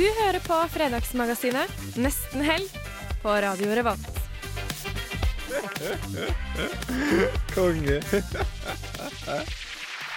Du hører på Fredagsmagasinet Nesten helg på Radio Revolt. Konge.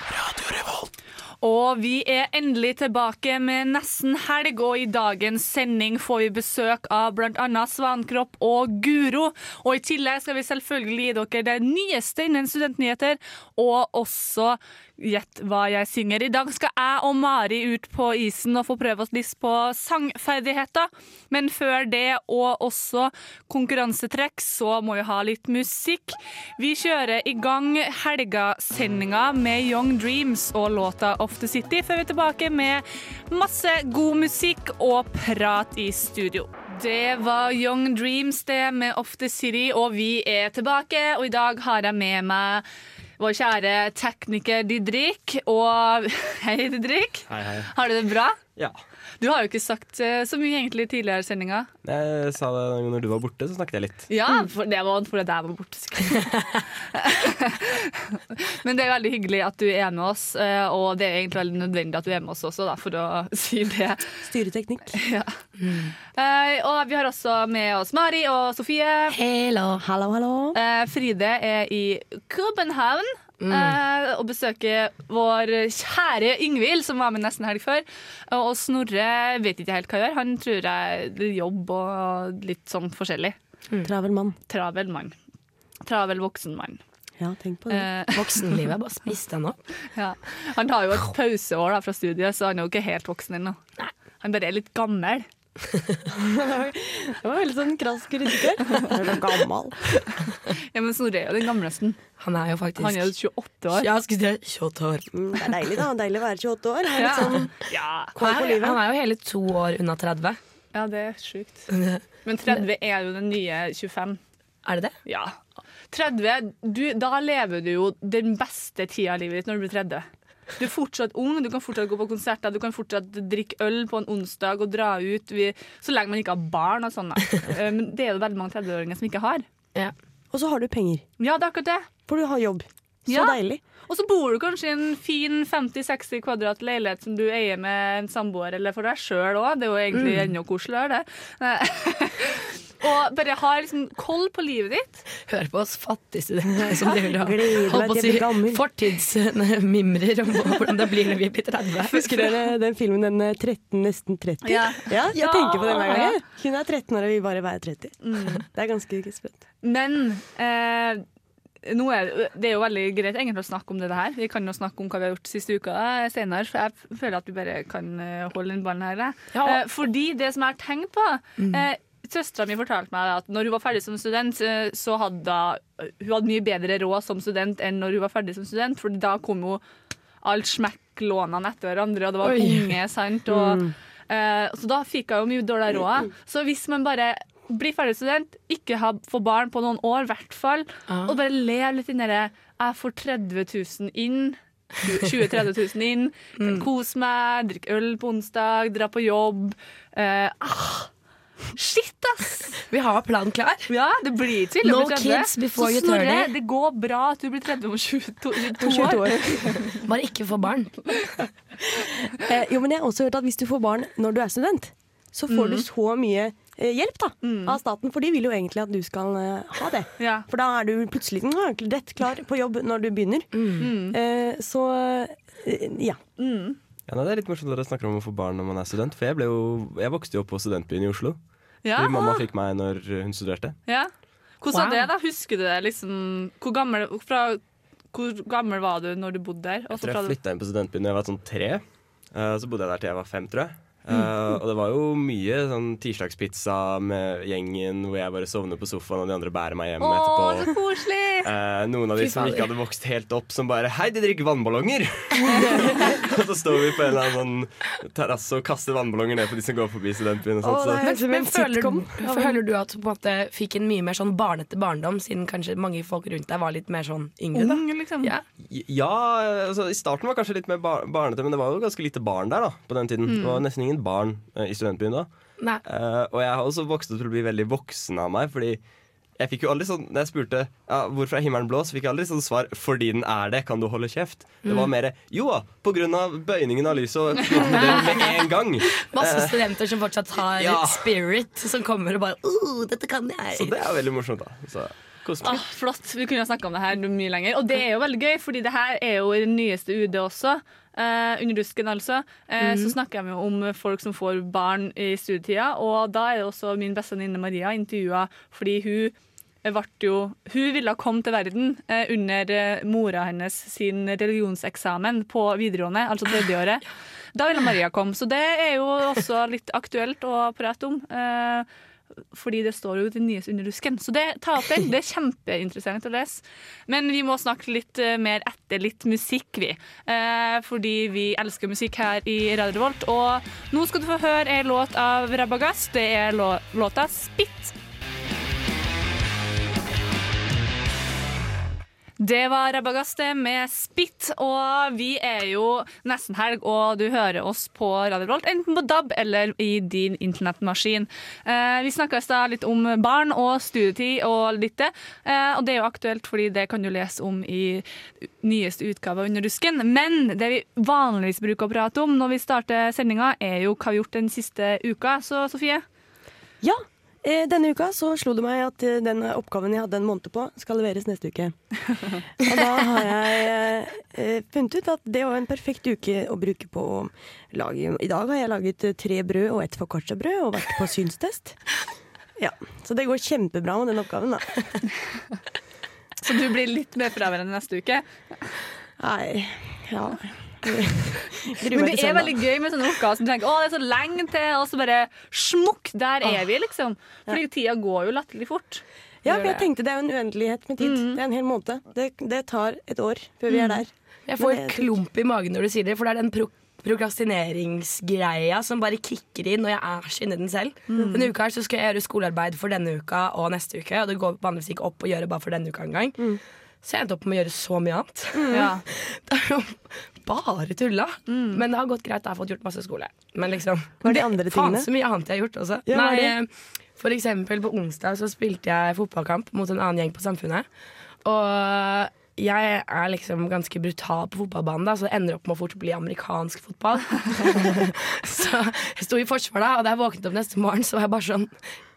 Radio Revolt. Og vi er endelig tilbake med nesten helg, og i dagens sending får vi besøk av bl.a. Svankropp og Guro. Og i tillegg skal vi selvfølgelig gi dere det nyeste innen studentnyheter, og også Gjett hva jeg synger. I dag skal jeg og Mari ut på isen og få prøve oss litt på sangferdigheter. Men før det, og også konkurransetrekk, så må vi ha litt musikk. Vi kjører i gang helgasendinga med Young Dreams og låta Off the City, før vi er tilbake med masse god musikk og prat i studio. Det var Young Dreams det med Off the City, og vi er tilbake. Og i dag har jeg med meg vår kjære tekniker Didrik. Og hei, Didrik. Hei, hei. Har du det bra? Ja. Du har jo ikke sagt eh, så mye egentlig tidligere i sendinga. Jeg sa det når du var borte, så snakket jeg litt. Ja, for det var fordi jeg var borte. Men det er veldig hyggelig at du er med oss, eh, og det er egentlig veldig nødvendig at du er med oss også, da, for å si det. Styreteknikk. Ja. Mm. og vi har også med oss Mari og Sofie. Hello. Hallo, hallo. Eh, Fride er i København. Eh, og besøke vår kjære Yngvild, som var med nesten helg før. Og Snorre vet ikke helt hva jeg gjør. Han tror jeg det er jobb og litt sånn forskjellig. Travel mann. Travel mann. Travel voksen mann. Ja, tenk på det. Voksenlivet Voksenlivet. Bare spis den opp. ja. Han har jo et pauseår da, fra studiet, så han er jo ikke helt voksen ennå. Han bare er litt gammel. Det var veldig sånn krass kritikk. Er gammel? Ja, Men Snorre er jo den gamleste. Han er jo faktisk Han er jo 28 år. Ja, skulle si 28 år. Mm, det er deilig, da. Deilig å være 28 år. Ja. sånn Ja. Han er, han er jo hele to år unna 30. ja, det er sjukt. Men 30 er jo den nye 25. Er det det? Ja. 30, du, da lever du jo den beste tida av livet ditt når du blir 30. Du er fortsatt ung, du kan fortsatt gå på konserter, du kan fortsatt drikke øl på en onsdag og dra ut. Vi, så lenge man ikke har barn og sånn. Eh, Men det er jo veldig mange 30-åringer som ikke har. Og så har du penger, Ja, det er akkurat det. for du har jobb. Så Ja. deilig. Og så bor du kanskje i en fin 50-60 kvadrat leilighet som du eier med en samboer, eller for deg sjøl òg. Det er jo egentlig enda koseligere, det. og bare har liksom koll på livet ditt. Hør på oss fattigstudenter som driver og meg på å si fortidsmimrer om hvordan det blir når vi blir 30. Husker dere den filmen den eh, 13, nesten 30? Ja. jeg Ja. tenker på den hver gang. Hun er 13 år, og vi bare er 30. Det er ganske sprøtt. Men eh, nå er, det er jo veldig greit egentlig å snakke om det her. Vi kan jo snakke om hva vi har gjort siste uka eh, senere, for jeg føler at vi bare kan eh, holde den ballen her. eh. Ja. Eh, fordi det som jeg har tenkt på eh, Søstera mi fortalte meg at når hun var ferdig som student, eh, så hadde hun, hadde mye bedre råd som student enn når hun var ferdig som student, for da kom jo alt smekklånene etter hverandre, og det var Oi. unge, sant. Og, eh, så da fikk hun jo mye dårligere råd. Så hvis man bare blir ferdig student, ikke ha, få barn på noen år, i hvert fall, ah. og bare leve litt i det Jeg får 30 000 inn. 20 000-30 000 inn. Kan kose meg, drikke øl på onsdag, dra på jobb. Eh, ah, shit, ass! Vi har planen klar. Ja, det blir til. å No bli 30. kids before Så you turn it. det går bra at du blir 30 om 22, 22 22 år. Bare ikke få barn. Eh, jo, men jeg har også hørt at hvis du får barn når du er student, så får du så mye eh, hjelp da, av staten, for de vil jo egentlig at du skal eh, ha det. Ja. For da er du plutselig mm, rett klar på jobb når du begynner. Eh, så eh, ja. Ja, nei, det er litt morsomt at dere snakker om å få barn når man er student. For jeg, ble jo, jeg vokste jo opp på studentbyen i Oslo. Ja. Fordi mamma fikk meg når hun studerte. Ja. Hvordan var Wow. det, da? Husker du det? liksom Hvor gammel, fra, hvor gammel var du når du bodde der? Jeg tror jeg flytta inn på studentbyen da jeg var sånn tre. Eh, så bodde jeg der til jeg var fem, tror jeg. Eh, og det var jo mye sånn tirsdagspizza med gjengen hvor jeg bare sovner på sofaen og de andre bærer meg hjem Å, så etterpå. koselig! Uh, noen av de som ikke hadde vokst helt opp, som bare 'Hei, de drikker vannballonger!' og så står vi på en eller annen sånn terrasse og kaster vannballonger ned på de som går forbi studentbyen. Og sånt, så. høres men, Men føler, sitcom. føler du at du på en måte fikk en mye mer sånn barnete barndom, siden kanskje mange folk rundt deg var litt mer sånn yngre? da? Ung, liksom. Ja. Ja, altså I starten var kanskje litt mer bar barnete, men det var jo ganske lite barn der da på den tiden. Det var nesten ingen barn eh, i studentbyen da. Eh, og jeg har også vokst opp til å bli veldig voksen av meg, fordi jeg fikk jo aldri sånn Når jeg spurte ja, hvorfor er himmelen blå, så fikk jeg aldri sånn svar 'fordi den er det, kan du holde kjeft'. Det var mer 'jo da, på grunn av bøyningen av lyset', og med det med en gang. Masse studenter som fortsatt har ja. spirit, som kommer og bare uh, 'Dette kan jeg'. Så det er veldig morsomt, da. Så kos. Ah, flott. Vi kunne ha snakka om det her mye lenger. Og det er jo veldig gøy, fordi det her er jo i det nyeste UD også. Eh, under rusken, altså. Eh, Så snakker jeg jo om folk som får barn i studietida. Og da er det også min beste venninne Maria intervjua fordi hun jo Hun ville komme til verden eh, under eh, mora hennes sin religionseksamen på videregående, altså tredjeåret. Da ville Maria komme. Så det er jo også litt aktuelt å prate om. Eh, fordi det står jo det nyeste under rusken'. Så det, ta opp den. Det er kjempeinteressant å lese. Men vi må snakke litt eh, mer etter litt musikk, vi. Eh, fordi vi elsker musikk her i Radio Revolt. Og nå skal du få høre ei låt av Rabagast. Det er låta 'Spit'. Det var Rabagaste med Spit, og vi er jo nesten helg, og du hører oss på Radio Rolt, enten på DAB eller i din internettmaskin. Eh, vi snakka i stad litt om barn og studietid og litt det, eh, og det er jo aktuelt fordi det kan du lese om i nyeste utgave av Under rusken. Men det vi vanligvis bruker å prate om når vi starter sendinga, er jo hva vi har gjort den siste uka. Så Sofie? Ja, denne uka så slo det meg at eh, den oppgaven jeg hadde en måned på, skal leveres neste uke. Og da har jeg eh, eh, funnet ut at det var en perfekt uke å bruke på å lage I dag har jeg laget eh, tre brød og ett foccacciabrød og vært på synstest. Ja, Så det går kjempebra med den oppgaven, da. Så du blir litt mer fraværende neste uke? Nei, ja Men det er veldig gøy med sånne oppgaver som du tenker å, det er så lenge til, og så bare smukk, der er vi, liksom. Fordi tida går jo latterlig fort. Ja, for jeg tenkte det er jo en uendelighet med tid. Det er en hel måned. Det, det tar et år før vi er der. Jeg får det- klump i magen når du sier det, for det er den pro prokrastineringsgreia som bare kicker inn, og jeg er så inni den selv. Denne uka her så skal jeg gjøre skolearbeid for denne uka og neste uke, og det går vanligvis ikke opp å gjøre bare for denne uka engang. Så jeg endte opp med å gjøre så mye annet. Ja. Bare tulla. Men det har gått greit, jeg har fått gjort masse skole. Men liksom Hva er de andre Faen så mye annet jeg har gjort også. Ja, Nei, eh, for eksempel på onsdag så spilte jeg fotballkamp mot en annen gjeng på Samfunnet. Og jeg er liksom ganske brutal på fotballbanen, da, så det ender opp med å fort bli amerikansk fotball. så jeg sto i forsvar da, og da jeg våknet opp neste morgen, så var jeg bare sånn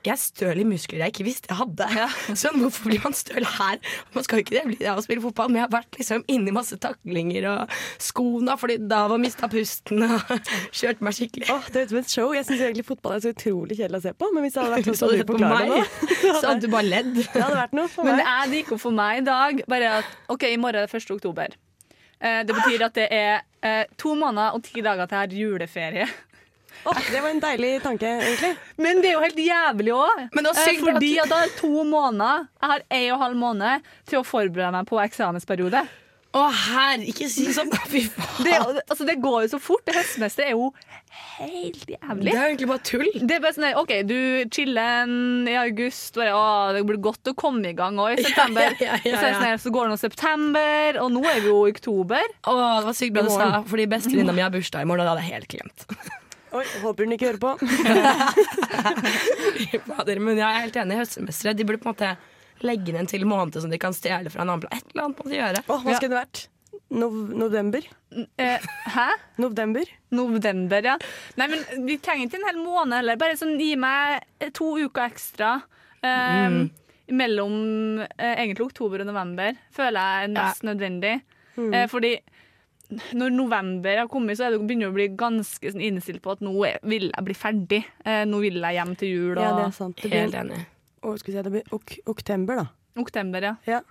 Jeg er støl i muskler jeg ikke visste jeg hadde. Sånn, hvorfor blir man støl her? Man skal jo ikke det bli av å spille fotball, men jeg har vært liksom inni masse taklinger og skoene fordi da var mista pusten og kjørt meg skikkelig. Åh, det høres ut som et show. Jeg syns egentlig fotball er så utrolig kjedelig å se på. Men hvis det hadde vært sånn som du forklarer det nå, så hadde du bare ledd. det hadde vært noe for Men meg. det, er, det gikk opp for meg i dag bare at OK, i morgen er det 1. oktober. Eh, det betyr at det er eh, to måneder og ti dager til jeg har juleferie. Åh, det var en deilig tanke, egentlig. Men det er jo helt jævlig òg. At fordi at da er det to måneder Jeg har en og en halv måned til å forberede meg på eksamensperiode. Å herre, ikke si sånn! Fy faen. Det, altså, det går jo så fort. Det Høstmesteret er jo helt jævlig. Det er jo egentlig bare tull. Det er bare sånn OK, du chiller i august. Bare, å, det blir godt å komme i gang òg i september. Ja, ja, ja, ja, Og sånn, så går det nå september, og nå er vi jo i oktober. Å, det var sykt bra du sa, fordi bestevenninna mi har bursdag i morgen, og det hadde jeg helt glemt. Oi, håper hun ikke hører på. Fader, Men jeg er helt enig. Høstsemestere de burde på en måte legge ned en til måned som de kan stjele fra en annen plass. Et eller annet må de gjøre. Oh, hva Ja. skulle det vært? No november? Eh, hæ? November? November, ja. Nei, men Vi trenger ikke en hel måned heller. Bare sånn, gi meg to uker ekstra. Eh, Mellom eh, egentlig oktober og november føler jeg er mest nødvendig. Eh, fordi når november har kommet, så er det begynner å bli ganske sånn innstilt på at nå vil jeg bli ferdig. Eh, nå vil jeg hjem til jul. Og Ja, det er sant. Det Helt enig. Å, skal si, det blir ok oktember, da. oktober, ja. Ja.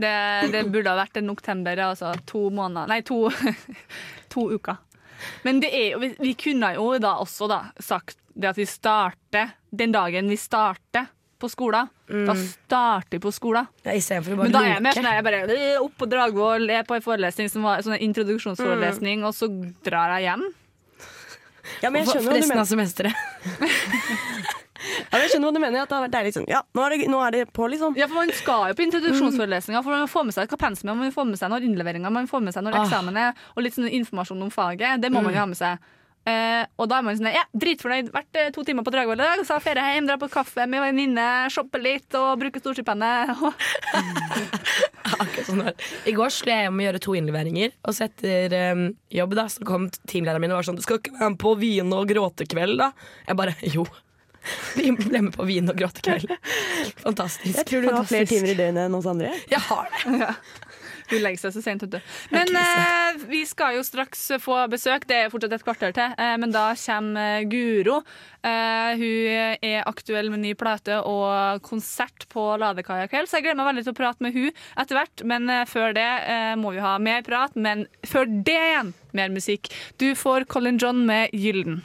Det, det burde ha vært en oktober, altså to måneder Nei, to, to uker. Men det er jo, vi, vi kunne jo da også da sagt det at vi starter den dagen vi starter på skolen. Da starter vi på skolen. Ja, Istedenfor å bare Men da er jeg mer sånn jeg bare øh, opp på Dragvoll, er på en forelesning som var sånn en introduksjonsforelesning, og så drar jeg hjem. Ja, men jeg skjønner hva du resten mener. av semesteret. Ja, men jeg skjønner hva du mener at det har vært deilig sånn Ja, nå er det, nå er det på, liksom. Ja, for Man skal jo på introduksjonsforelesninger, for man får med seg hva pensumet er, man får med seg når innleveringer, man får med seg når Ah. eksamen er, og litt sånn informasjon om faget. Det må man jo ha med seg. Eh, og da er man sånn ja, dritfornøyd. Vært eh, to timer på Dragvoll i dag, så har ferie hjem, dra på kaffe med venninne, shoppe litt og bruke storstipendet. Akkurat sånn var. I går skulle jeg hjem og gjøre to innleveringer, og så etter em, jobb da, så kom teamlederen min og var sånn Du skal ikke være med på vin- og gråtekveld, da? Jeg bare jo. Vi ble med på vin- og gråtekveld. Fantastisk. Jeg tror du har flere timer i døgnet enn oss andre. Jeg har det. Hun legger seg så sent, vet du. Men eh, vi skal jo straks få besøk. Det er fortsatt et kvarter til. Eh, men da kommer eh, Guro. Eh, hun er aktuell med ny plate og konsert på Ladekaia i kveld, så jeg gleder meg veldig til å prate med hun etter hvert. Men eh, før det eh, må vi ha mer prat. Men før det igjen, mer musikk. Du får Colin John med Gylden.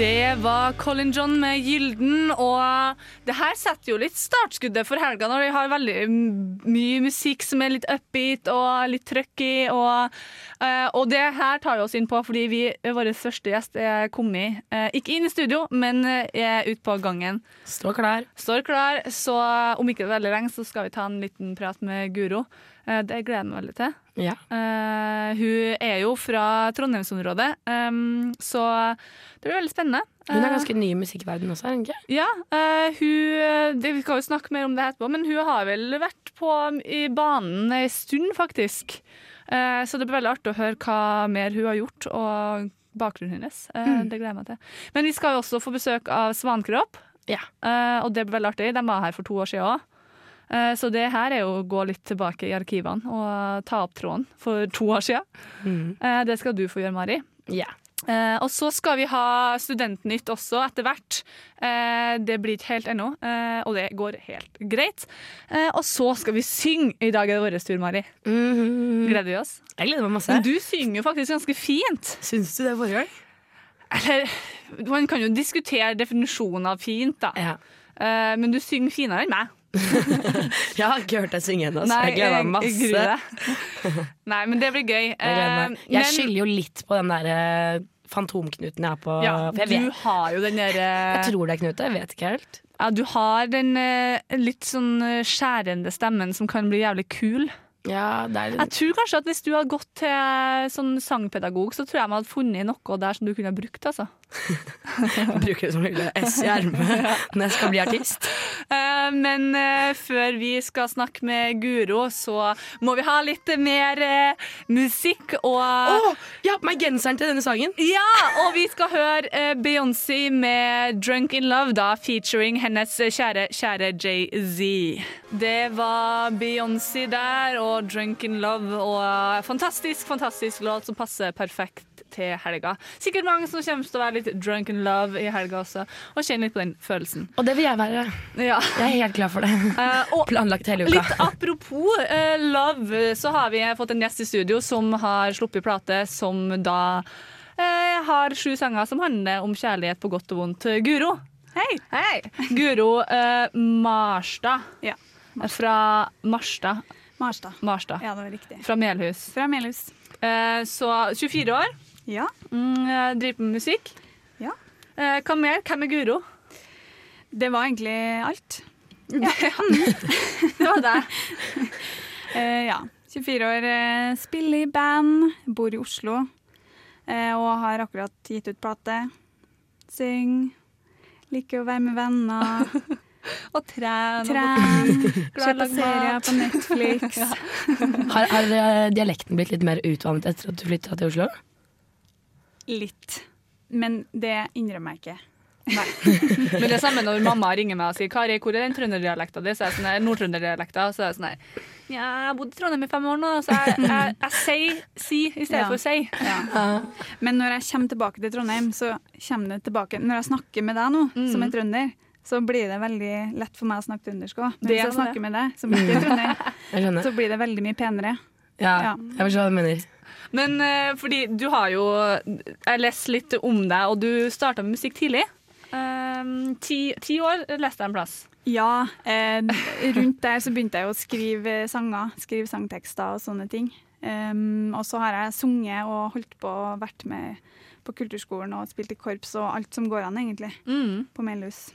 Det var Colin John med Gylden, og det her setter jo litt startskuddet for helga når vi har veldig mye musikk som er litt upbeat og litt trøkk. Og, eh, og det her tar vi oss inn på fordi vi, vår første gjest er kommet, eh, ikke inn i studio, men eh, er ute på gangen. Står klar. Står klar, så om ikke veldig lenge så skal vi ta en liten prat med Guro. Eh, det gleder jeg meg veldig til. Ja. Uh, hun er jo fra Trondheimsområdet, um, så det blir veldig spennende. Hun er Eh, ganske ny i musikkverdenen også, er hun ikke? ja, Uh, hun det, Vi skal jo snakke mer om det etterpå, men hun har vel vært på i banen en stund, faktisk. Så det blir veldig artig å høre hva mer hun har gjort, og bakgrunnen hennes. Mm. Det gleder jeg meg til. Men vi skal jo også få besøk av Svankropp, Ja. og det blir veldig artig. De var her for to år siden òg. Så det her er jo å gå litt tilbake i arkivene og ta opp tråden for to år siden. Mm. Eh, Det skal du få gjøre, Mari. Yeah. Eh, og så skal vi ha Studentnytt også etter hvert. Eh, det blir ikke helt ennå, eh, og det går helt greit. Eh, og så skal vi synge. I dag er det vår tur, Mari. Mhm. Gleder vi oss? Jeg gleder meg masse. Men du synger jo faktisk ganske fint. Syns du det forrige gang? Eller, man kan jo diskutere definisjonen av fint, da. Ja. Eh, men du synger finere enn meg. Jeg har ikke hørt deg synge ennå, så jeg gleder meg masse. Nei, men det blir gøy. Jeg. Eh, jeg men- skylder jo litt på den der eh, fantomknuten jeg har på ja, jeg, Du vet, har jo den derre jeg tror det er Knute, jeg vet ikke helt. Ja, du har den eh, litt sånn eh, skjærende stemmen som kan bli jævlig kul. Ja, er Jeg tror kanskje at hvis du hadde gått til eh, sånn sangpedagog, så tror jeg man hadde funnet noe der som du kunne brukt, altså. Bruker det som lille S i ermet når jeg skal bli artist. Eh, men eh, før vi skal snakke med Guro, så må vi ha litt mer eh, musikk og oh, jeg har på meg genseren til denne sangen! Ja, og vi skal høre Beyoncé med 'Drunk in Love', da featuring hennes kjære, kjære Jay-Z. Det var Beyoncé der og 'Drunk in Love', og fantastisk, fantastisk låt som passer perfekt til helga. Sikkert mange som kommer til å være litt drunk in love i helga også, og kjenne litt på den følelsen. Og det vil jeg være. Ja. Jeg er helt klar for det. Uh, Planlagt hele uka. Litt apropos uh, love, så har vi fått en gjest i studio som har sluppet plate som da uh, har sju sanger som handler om kjærlighet på godt og vondt. Guro. Hei. Guro eh, Marstad. Ja. Fra Marstad. Marstad. Marsta. Ja, det var riktig. Fra Melhus. Fra Melhus. Eh, så 24 år. Ja. Mm, driver med musikk. Ja. Eh, hva mer? Hvem er Guro? Det var egentlig alt. Ja. Det var deg. Eh, ja. 24 år, eh, spiller i band, bor i Oslo eh, og har akkurat gitt ut plate. Syng. Liker å være med venner. Og tren. Tren. På serier på Netflix. Har, har eh, dialekten blitt litt mer utvannet etter at du flytta til Oslo? Litt. Men det innrømmer jeg ikke. Men det er samme når mamma ringer meg og sier Kari, hvor er den trønderdialekta di? Så er jeg sånn her, Så er jeg sånn her Ja, jeg har bodd i Trondheim i fem år nå, så jeg, jeg, jeg sier si i stedet Ja. for si. Ja. Men når jeg kommer tilbake til Trondheim, så kommer det tilbake Når jeg snakker med deg nå, som er trønder, så blir det veldig lett for meg å snakke trøndersk òg. Hvis jeg det. snakker med deg, som ikke er trønder, så blir det veldig mye penere. Ja, Ja. jeg forstår hva du mener. Men eh, fordi du har jo Jeg leste litt om deg, og du starta med musikk tidlig. Um, ti, ti år leste jeg en plass. Ja, eh, rundt der så begynte jeg å skrive sanger, skrive sangtekster og sånne ting. Um, og så har jeg sunget og holdt på og vært med på kulturskolen og spilt i korps og alt som går an, egentlig, på Melhus.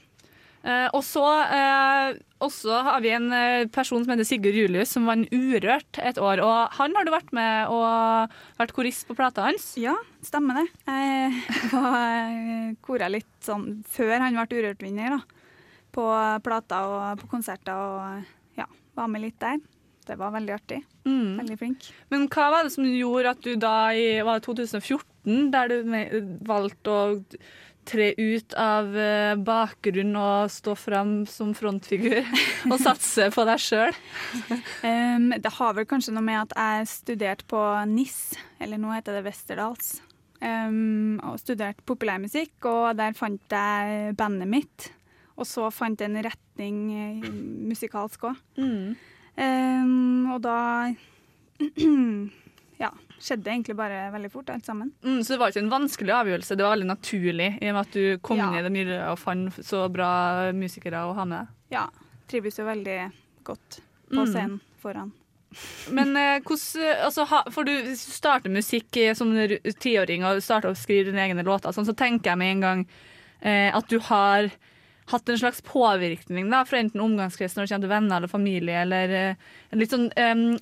Eh, og så eh, også har vi en eh, person som heter Sigurd Julius, som vant Urørt et år. Og han har du vært med og vært korist på plata hans. Ja, stemmer det. Jeg var kora litt sånn før han ble Urørt-vinner, da. På plata og på konserter og ja, var med litt der. Det var veldig artig. Mm. Veldig flink. Men hva var det som gjorde at du da i var det 2014, der du valgte å tre ut av bakgrunnen bakgrunn og stå fram som frontfigur og satse på deg sjøl? Um, det har vel kanskje noe med at jeg studerte på NIS, eller nå heter det Westerdals. Um, og studerte populærmusikk, og der fant jeg bandet mitt. Og så fant jeg en retning eh, musikalsk òg. Um, og da ja, skjedde egentlig bare veldig fort, alt sammen. Mm, så det var ikke en vanskelig avgjørelse, det var veldig naturlig i og med at du kom Ja. inn i det miljøet og fant så bra musikere å ha med deg. Ja, trives jo veldig godt på Mm. scenen foran. Men eh, hvordan altså, ha, For du hvis du starter musikk eh, som tiåring og starter å skrive dine egne låter, sånn, så tenker jeg med en gang eh, at du har hatt en slags påvirkning da, fra enten omgangskretsen når det kommer til venner eller familie, eller eh, litt sånn um,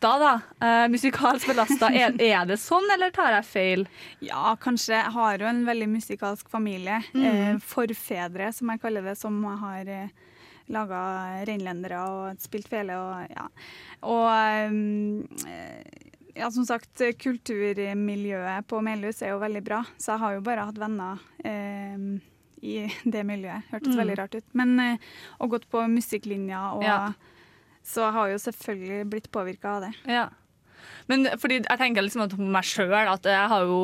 belasta, da. Uh, musikalsk belasta. Er, er det sånn, eller tar jeg feil? Ja, kanskje. Jeg har jo en veldig musikalsk familie. Mm. Eh, forfedre, som jeg kaller det, som har eh, laga reinlendere og spilt fele og ja. Og um, ja, som sagt, kulturmiljøet på Melhus er jo veldig bra, så jeg har jo bare hatt venner eh, i det miljøet. Hørtes Mm. veldig rart ut. Men eh, og gått på musikklinja, og Ja. Så jeg har jo selvfølgelig blitt påvirka av det. Ja. Men fordi jeg tenker liksom at på meg sjøl at jeg har jo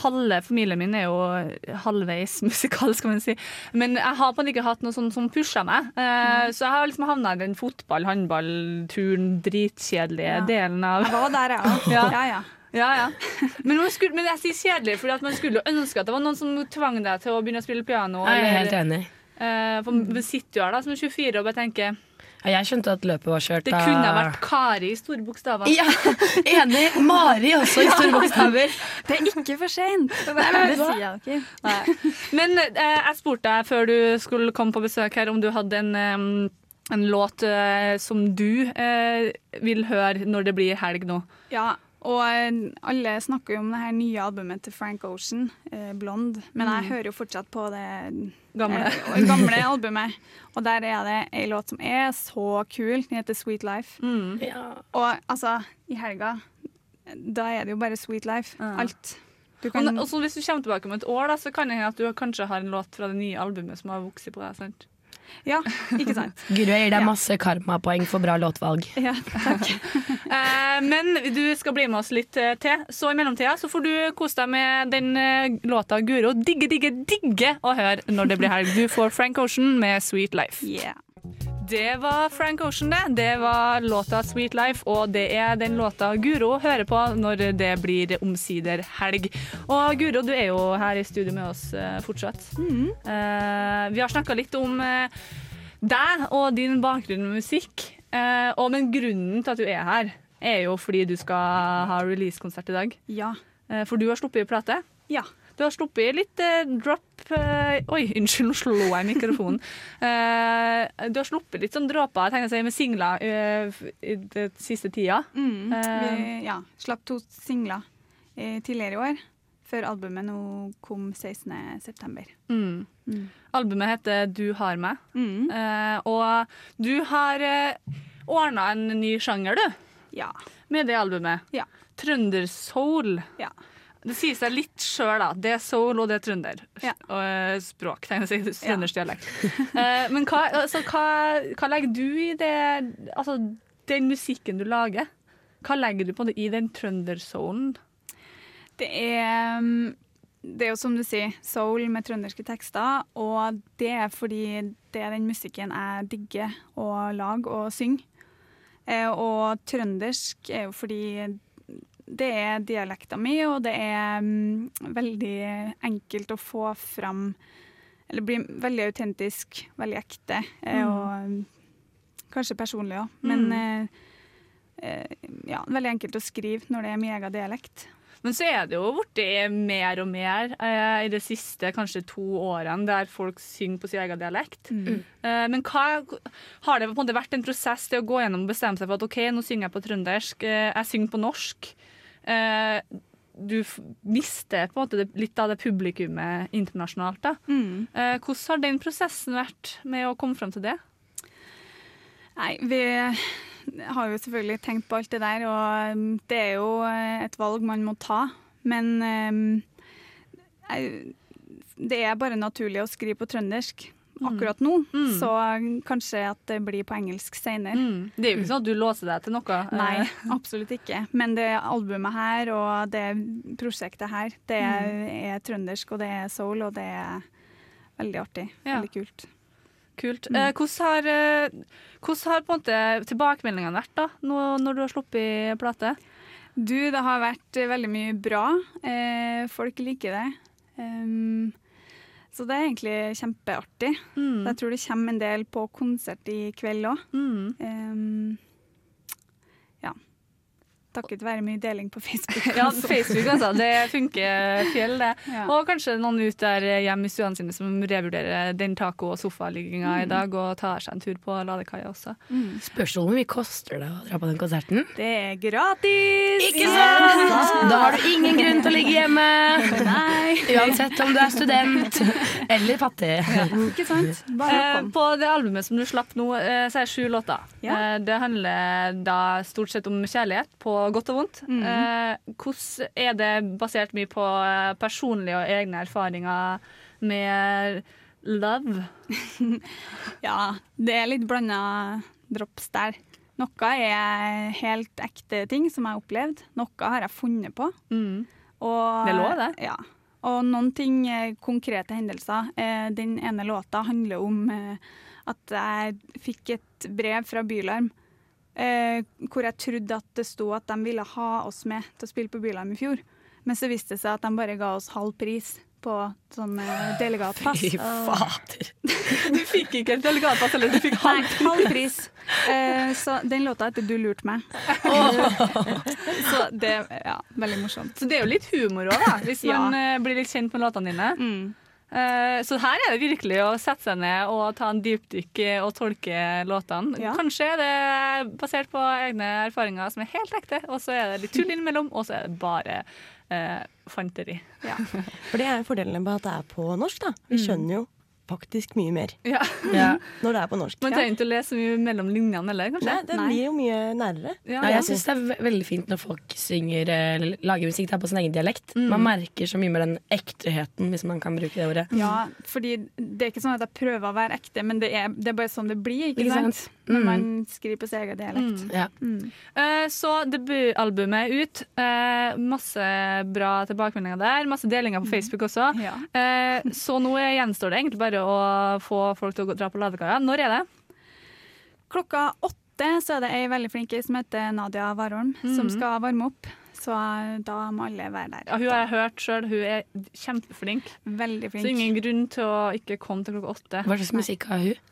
Halve familien min er jo halvveis musikalsk, kan man si. Men jeg har på en måte ikke hatt noe sånt som pusha meg. Eh, Så jeg har liksom havna i den fotball, håndball, turen, dritkjedelige Ja. delen av Jeg var der, jeg. Ja. Ja, ja. Ja, ja. Men, man skulle, men jeg sier kjedelig, fordi at man skulle ønske at det var noen som tvang deg til å begynne å spille piano. Jeg er eller- helt enig. Eh, for man sitter jo her da som 24 og bare tenker jeg skjønte at løpet var kjørt. Det kunne ha vært Kari i store bokstaver. Ja, enig. Mari også i store bokstaver. Det er ikke for seint. Det sier jeg ikke. Nei. Men eh, jeg spurte deg før du skulle komme på besøk her, om du hadde en, em, en låt eh, som du eh, vil høre når det blir helg nå. Ja, og eh, alle snakker jo om det her nye albumet til Frank Ocean, eh, 'Blond', men jeg Mm. hører jo fortsatt på det Gamle. eh, gamle albumet. Og der er det ei låt som er så kul. Den heter 'Sweet Life'. Mm. Og altså, i helga, da er det jo bare 'Sweet Life'. Ja. Alt. Du Og, kan, og så hvis du kommer tilbake om et år, da, så kan det hende at du kanskje har en låt fra det nye albumet som har vokst på deg. sant? Ja, ikke sant? Guro, jeg gir deg masse karmapoeng for bra låtvalg. Ja, takk. Eh, men du skal bli med oss litt eh, til, så i mellomtida så får du kose deg med den eh, låta Guro digge, digge, digge å høre når det blir helg. Du får Frank Ocean med 'Sweet Life'. Yeah. Det var Frank Ocean, det. Det var låta 'Sweet Life', og det er den låta Guro hører på når det blir omsider helg. Og Guro, du er jo her i studio med oss eh, fortsatt. Uh, vi har snakka litt om uh, deg og din bakgrunn med musikk. uh, og men grunnen til at du er her, er jo fordi du skal ha releasekonsert i dag. Ja. For du har sluppet plate. Ja. Du har sluppet litt eh, drop eh, Oi, unnskyld, nå slo jeg mikrofonen. Eh, du har sluppet litt sånn dråper seg med singler eh, i den siste tida. Mm. Eh. Vi ja, slapp to singler eh, tidligere i år, før albumet nå kom 16.9. Mm. Mm. Albumet heter Du har meg. Mm. Eh, og du har eh, ordna en ny sjanger, du, Ja. med det albumet. Ja. Trøndersoul. Ja. Det sier seg litt sjøl, da. Det er soul, og det er trønder. Ja. Og eh, språk, tenker jeg å si. Trøndersk dialekt. Eh, men hva, altså, hva, hva legger du i det Altså, den musikken du lager? Hva legger du på det i den trøndersoulen? Det er, mm, det er jo som du sier, soul med trønderske tekster, og det er fordi det er den musikken jeg digger å lage og synge. Eh, og trøndersk er jo fordi det er dialekta mi, og det er mm, veldig enkelt å få fram Eller bli veldig autentisk, veldig ekte, eh, Mm. og mm, kanskje personlig òg. Men Mm. eh, eh, ja, veldig enkelt å skrive når det er min egen dialekt. Men så er det jo blitt mer og mer eh, i de siste kanskje to årene der folk synger på sin egen dialekt. Mm. Eh, men hva, har det på en måte vært en prosess til å gå gjennom og bestemme seg for at OK, nå synger jeg på trøndersk, eh, jeg synger på norsk. Eh, du mister på en måte litt av det publikummet internasjonalt. da. Mm. Eh, hvordan har den prosessen vært med å komme fram til det? Nei, vi har jo selvfølgelig tenkt på alt det der, og um, det er jo eh, et valg man må ta. Men um, det er bare naturlig å skrive på trøndersk akkurat nå, Mm. så kanskje at det blir på engelsk senere. Mm. Det er jo ikke sånn at du låser deg til noe. Nei, Eh, absolutt ikke. Men det albumet her og det prosjektet her, det er, er trøndersk, og det er soul, og det er veldig artig. Ja. Veldig kult. Kult. Mm. Eh, hvordan har, eh, hvordan har på en måte tilbakemeldingene vært da, nå, når du har sluppet plate? Du, det har vært veldig mye bra. Eh, folk liker det. Um, så det er egentlig kjempeartig. Mm. Jeg tror det kommer en del på konsert i kveld òg. Mm. Um, ja. Takket være mye deling på Facebook. Ja. Facebook, altså. Det funker fjell, det. Ja. Og kanskje noen ut der hjemme i stuene sine som revurderer den taco- og sofaligginga i dag, og tar seg en tur på ladekaia også. Mm. Spørs hvor mye koster det å dra på den konserten? Det er gratis! Ikke sant? Da har du ingen grunn til å ligge hjemme. Nei. Uansett om du er student eller fattig. Ikke sant? Bare Eh, kom. på det albumet som du slapp nå, eh, så er det sju låter. Ja. Eh, det handler da stort sett om kjærlighet, på godt og vondt. Mhm. Eh, hvordan er det basert mye på eh, personlige og egne erfaringer med love? Ja, det er litt blanda drops der. Noe er helt ekte ting som jeg har opplevd. Noe har jeg funnet på. Mm. Og, Det lå det. Ja. Og noen ting, eh, konkrete hendelser. Den ene låta handler om at jeg fikk et brev fra Bylarm eh, hvor jeg trodde at det sto at de ville ha oss med til å spille på Bylarm i fjor. Men så viste det seg at de bare ga oss halv pris på sånn eh, delegatpass. Fy fader. Du fikk ikke et delegatpass, eller du fikk Nei, halv pris. Eh, så den låta heter 'Du lurte meg'. så det ja, veldig morsomt. Så det er jo litt humor òg, da, hvis man ja. blir litt kjent med låtene dine. Mm. Eh, så her er det virkelig å sette seg ned og ta en dypdykk og tolke låtene. Ja. Kanskje er det basert på egne erfaringer som er helt ekte, og så er det litt tull innimellom, og så er det bare eh, fanteri. Ja. For det er jo fordelen med at det er på norsk, da. Vi skjønner jo faktisk mye mer Ja. Ja. når det er på norsk. Man trenger ikke å lese mye mellom linjene heller, kanskje. Nei, det Nei. blir jo mye nærere. Ja. Nei, jeg syns det er veldig fint når folk synger eller lager musikk der på sin egen dialekt. Man merker så mye med den ektheten, hvis man kan bruke det ordet. Ja, fordi det er ikke sånn at jeg prøver å være ekte, men det er, det er bare sånn det blir, ikke, Ikke sant? sant? Når Mm. man skriver på sin egen dialekt. Ja. Mm. Uh, Så debutalbumet er ut. Uh, Masse bra tilbakemeldinger der. Masse delinger på Facebook også. Ja. Eh, Så nå gjenstår det egentlig bare å få folk til å dra på ladekaia. Når er det? Klokka åtte så er det ei veldig flink som heter Nadia Warholm, som skal varme opp. Så eh, da må alle være der. Ja, hun har jeg hørt sjøl. Hun er kjempeflink. Veldig flink. Så ingen grunn til å ikke komme til klokka åtte. Hva slags musikk har hun?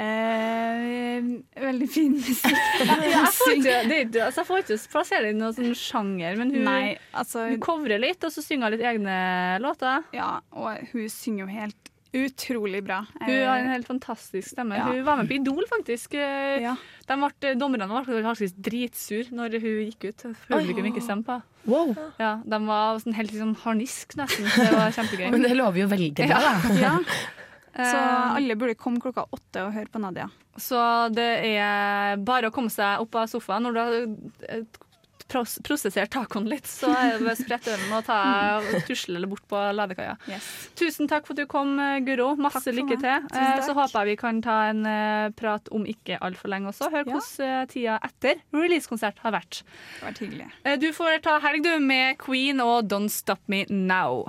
Eh, veldig fin musikk. Jeg får ikke, det ikke, altså, jeg får ikke plassere det i noen sånn sjanger, men hun, Nei, altså hun covrer litt, og så synger hun litt egne låter. Ja, og hun synger jo helt utrolig bra. Hun har en helt fantastisk stemme. Ja. Hun var med på Idol, faktisk. Eh, ja. De ble, dommerne ble faktisk dritsur når hun gikk ut. Publikum ikke stemte på. Wow. Ja, de var sånn helt sånn harnisk, nesten. Det var kjempegøy. Men det lover jo veldig bra, da. ja. Så Eh, alle burde komme klokka åtte og høre på Nadia. Så det er bare å komme seg opp av sofaen når du har pros prosessert tacoen litt, så er det bare å sprette ølen og ta, tusle eller bort på ladekaia. Tusen takk for at du kom, eh, Guro. Masse lykke til. Eh. Så håper jeg vi kan ta en eh, prat om ikke altfor lenge også. Hør Ja. hvordan tida etter releasekonsert har vært. Det har vært hyggelig. Eh, Du får ta helg, du, med Queen og Don't Stop Me Now.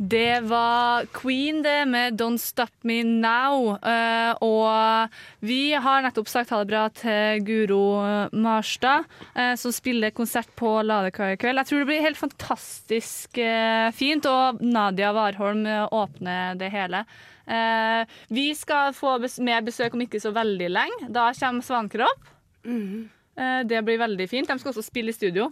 Det var Queen det med 'Don't Stop Me Now'. Uh, og vi har nettopp sagt ha det bra til Guro Marstad, uh, som spiller konsert på Ladekar i kveld. Jeg tror det blir helt fantastisk uh, fint, og Nadia Warholm åpner det hele. Eh, vi skal få bes mer besøk om ikke så veldig lenge. Da kommer Svankropp. Eh, det blir veldig fint. De skal også spille i studio.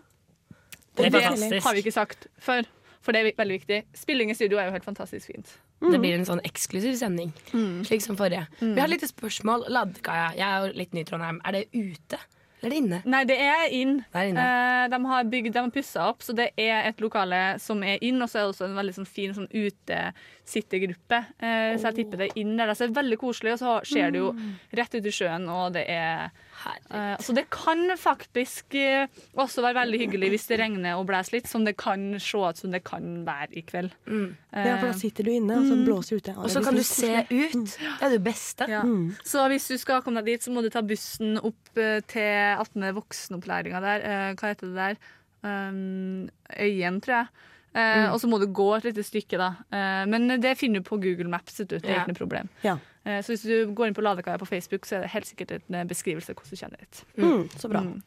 Det er Og det fantastisk. har vi ikke sagt før, for det er veldig viktig. Spilling i studio er jo helt fantastisk fint. Det blir en sånn eksklusiv sending, Mm. slik som forrige. Vi har et lite spørsmål. Ladekaia, jeg er jo litt ny i Trondheim. Er det ute, eller er det inne? Nei, det er inn. Det er inne. Eh, de har bygd, de har pussa opp, så det er et lokale som er inn, og så er det også en veldig sånn fin sånn utesittegruppe. Eh, Så jeg tipper det er inn der. Så det er veldig koselig, og så ser du jo rett ut i sjøen, og det er eh, Så det kan faktisk eh, også være veldig hyggelig hvis det regner og blåser litt, som det kan se ut som det kan være i kveld. Ja, for da sitter du inne, og så blåser det ute. Og så kan du se ut. Det er det beste. Ja. Så hvis du skal komme deg dit, så må du ta bussen opp eh, til attmed voksenopplæringa der. Eh, hva heter det der? Um, Øyen, tror jeg. Mm. Og så må du gå et lite stykke, da. Eh, men det finner du på Google Maps. vet du. Det er ikke noe problem. Ja. Eh, så hvis du går inn på Ladekaia på Facebook, så er det helt sikkert en eh, beskrivelse av hvordan du kjenner det Mm, så bra. Mm.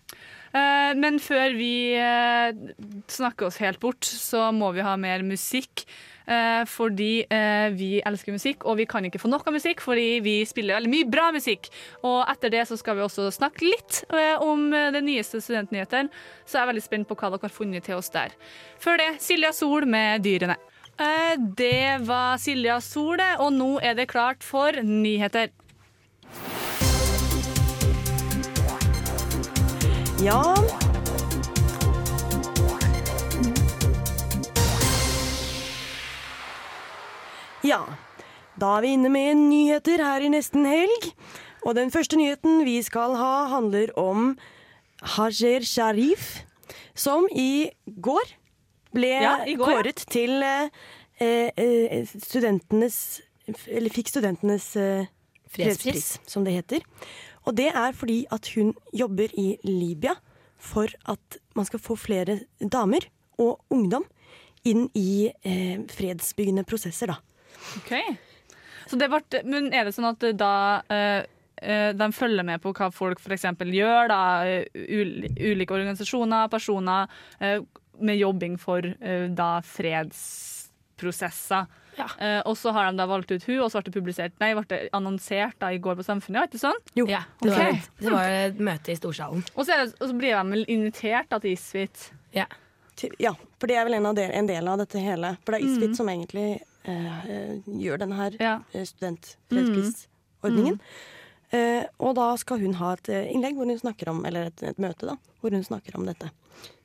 Eh, men før vi snakker oss helt bort, så må vi ha mer musikk. Eh, fordi vi elsker musikk, og vi kan ikke få nok av musikk fordi vi spiller veldig mye bra musikk. Og etter det så skal vi også snakke litt om den nyeste studentnyhetene. Så jeg er veldig spent på hva dere har funnet til oss der. Før det, Silja Sol med 'Dyrene'. Eh, det var Silja Sol, og nå er det klart for nyheter. Ja. Ja, da er vi inne med nyheter her i nesten helg. Og den første nyheten vi skal ha, handler om Hajer Sharif, som i går ble Ja, går, kåret til eh, eh, studentenes Eller fikk studentenes eh, Fredspris. som det heter. Og det er fordi at hun jobber i Libya for at man skal få flere damer og ungdom inn i eh, fredsbyggende prosesser, da. Ok. Så det ble, men er det sånn at da eh, eh, de følger med på hva folk f.eks. gjør, da, eh, ulike organisasjoner, personer, eh, med jobbing for uh, da fredsprosesser. Ja. Uh, og så har de da valgt ut hun, og så ble det publisert Nei, ble det annonsert da i går på Samfunnet, var ikke sånn? Jo, Ja, det, var, Ok. det var et møte i storsalen. Og så, er det, og så blir de vel invitert da til Isfit. Ja. ja, for det er vel en, av del, en del av dette hele. For det er Isfit som egentlig eh, eh, gjør denne her Ja. studentfredsprisordningen. studentfredsprisordningen. Eh, og da skal hun ha et eh, innlegg hvor hun snakker om, eller et, et møte da, hvor hun snakker om dette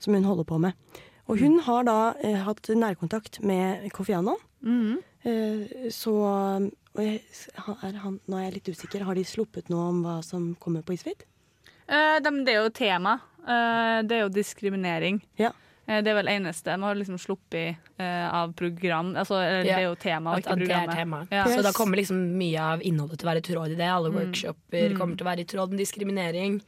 som hun holder på med. Og hun har da eh, hatt nærkontakt med Kofi Annan. Eh, så jeg, er han, Nå er jeg litt usikker. Har de sluppet noe om hva som kommer på Isfit? Eh, det er jo tema. Eh, det er jo diskriminering. Ja. Eh, det er vel eneste. Man har liksom sluppet eh, av program. Altså, Det er jo tema, og ikke det er programmet. tema. Ja. Så da kommer liksom mye av innholdet til å være i tråd i det. Alle workshoper kommer til å være i tråd med diskriminering.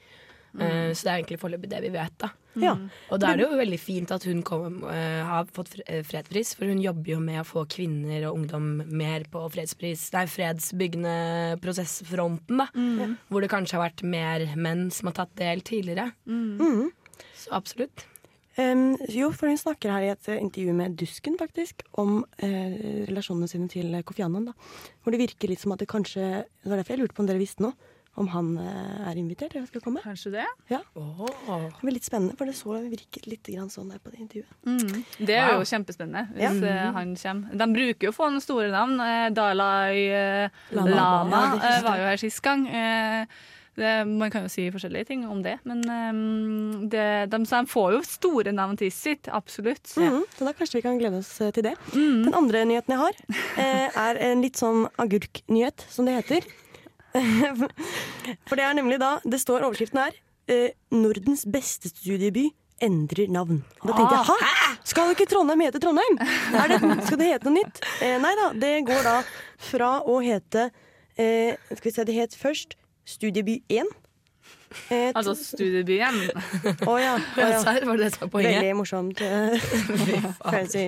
Eh, så det er egentlig foreløpig det vi vet. da Ja. Og da er det jo veldig fint at hun kom, uh, har fått fredspris, for hun jobber jo med å få kvinner og ungdom mer på fredspris, nei, fredsbyggende prosessfronten. da Hvor det kanskje har vært mer menn som har tatt del tidligere. Mm. Så absolutt. Em, jo, for hun snakker her i et eh, intervju med Dusken, faktisk, om eh, relasjonene sine til eh, Kofi Annan. Da. Hvor det virker litt som at det kanskje Det var derfor jeg lurte på om dere visste noe. Om han eh, er invitert eller skal komme. Kanskje det? Ja, Oh. det blir litt spennende, for det så virket litt grann sånn der på det intervjuet. Mm. Det er jo kjempespennende hvis ja. han kommer. De bruker jo å få noen store navn. Eh, Dalai eh, Lama. Lama, Ja, eh, var jo her sist gang. Eh, det, man kan jo si forskjellige ting om det, men um, det, de, de får jo store navn til sitt. Absolutt. Mhm, så da kanskje vi kan glede oss eh, til det. Den andre nyheten jeg har, eh, er en litt sånn agurknyhet, som det heter. For det er nemlig da Det står overskriften her. Eh, Nordens beste studieby endrer navn. Da tenkte jeg hæ? Skal ikke Trondheim hete Trondheim? Er det, skal det hete noe nytt? Eh, nei da, det går da fra å hete eh, Skal vi se, det het først Studieby 1. Eh, Altså studiebyen. Å ja. Oh, ja. Var det det som var poenget? Veldig morsomt. eh, fancy.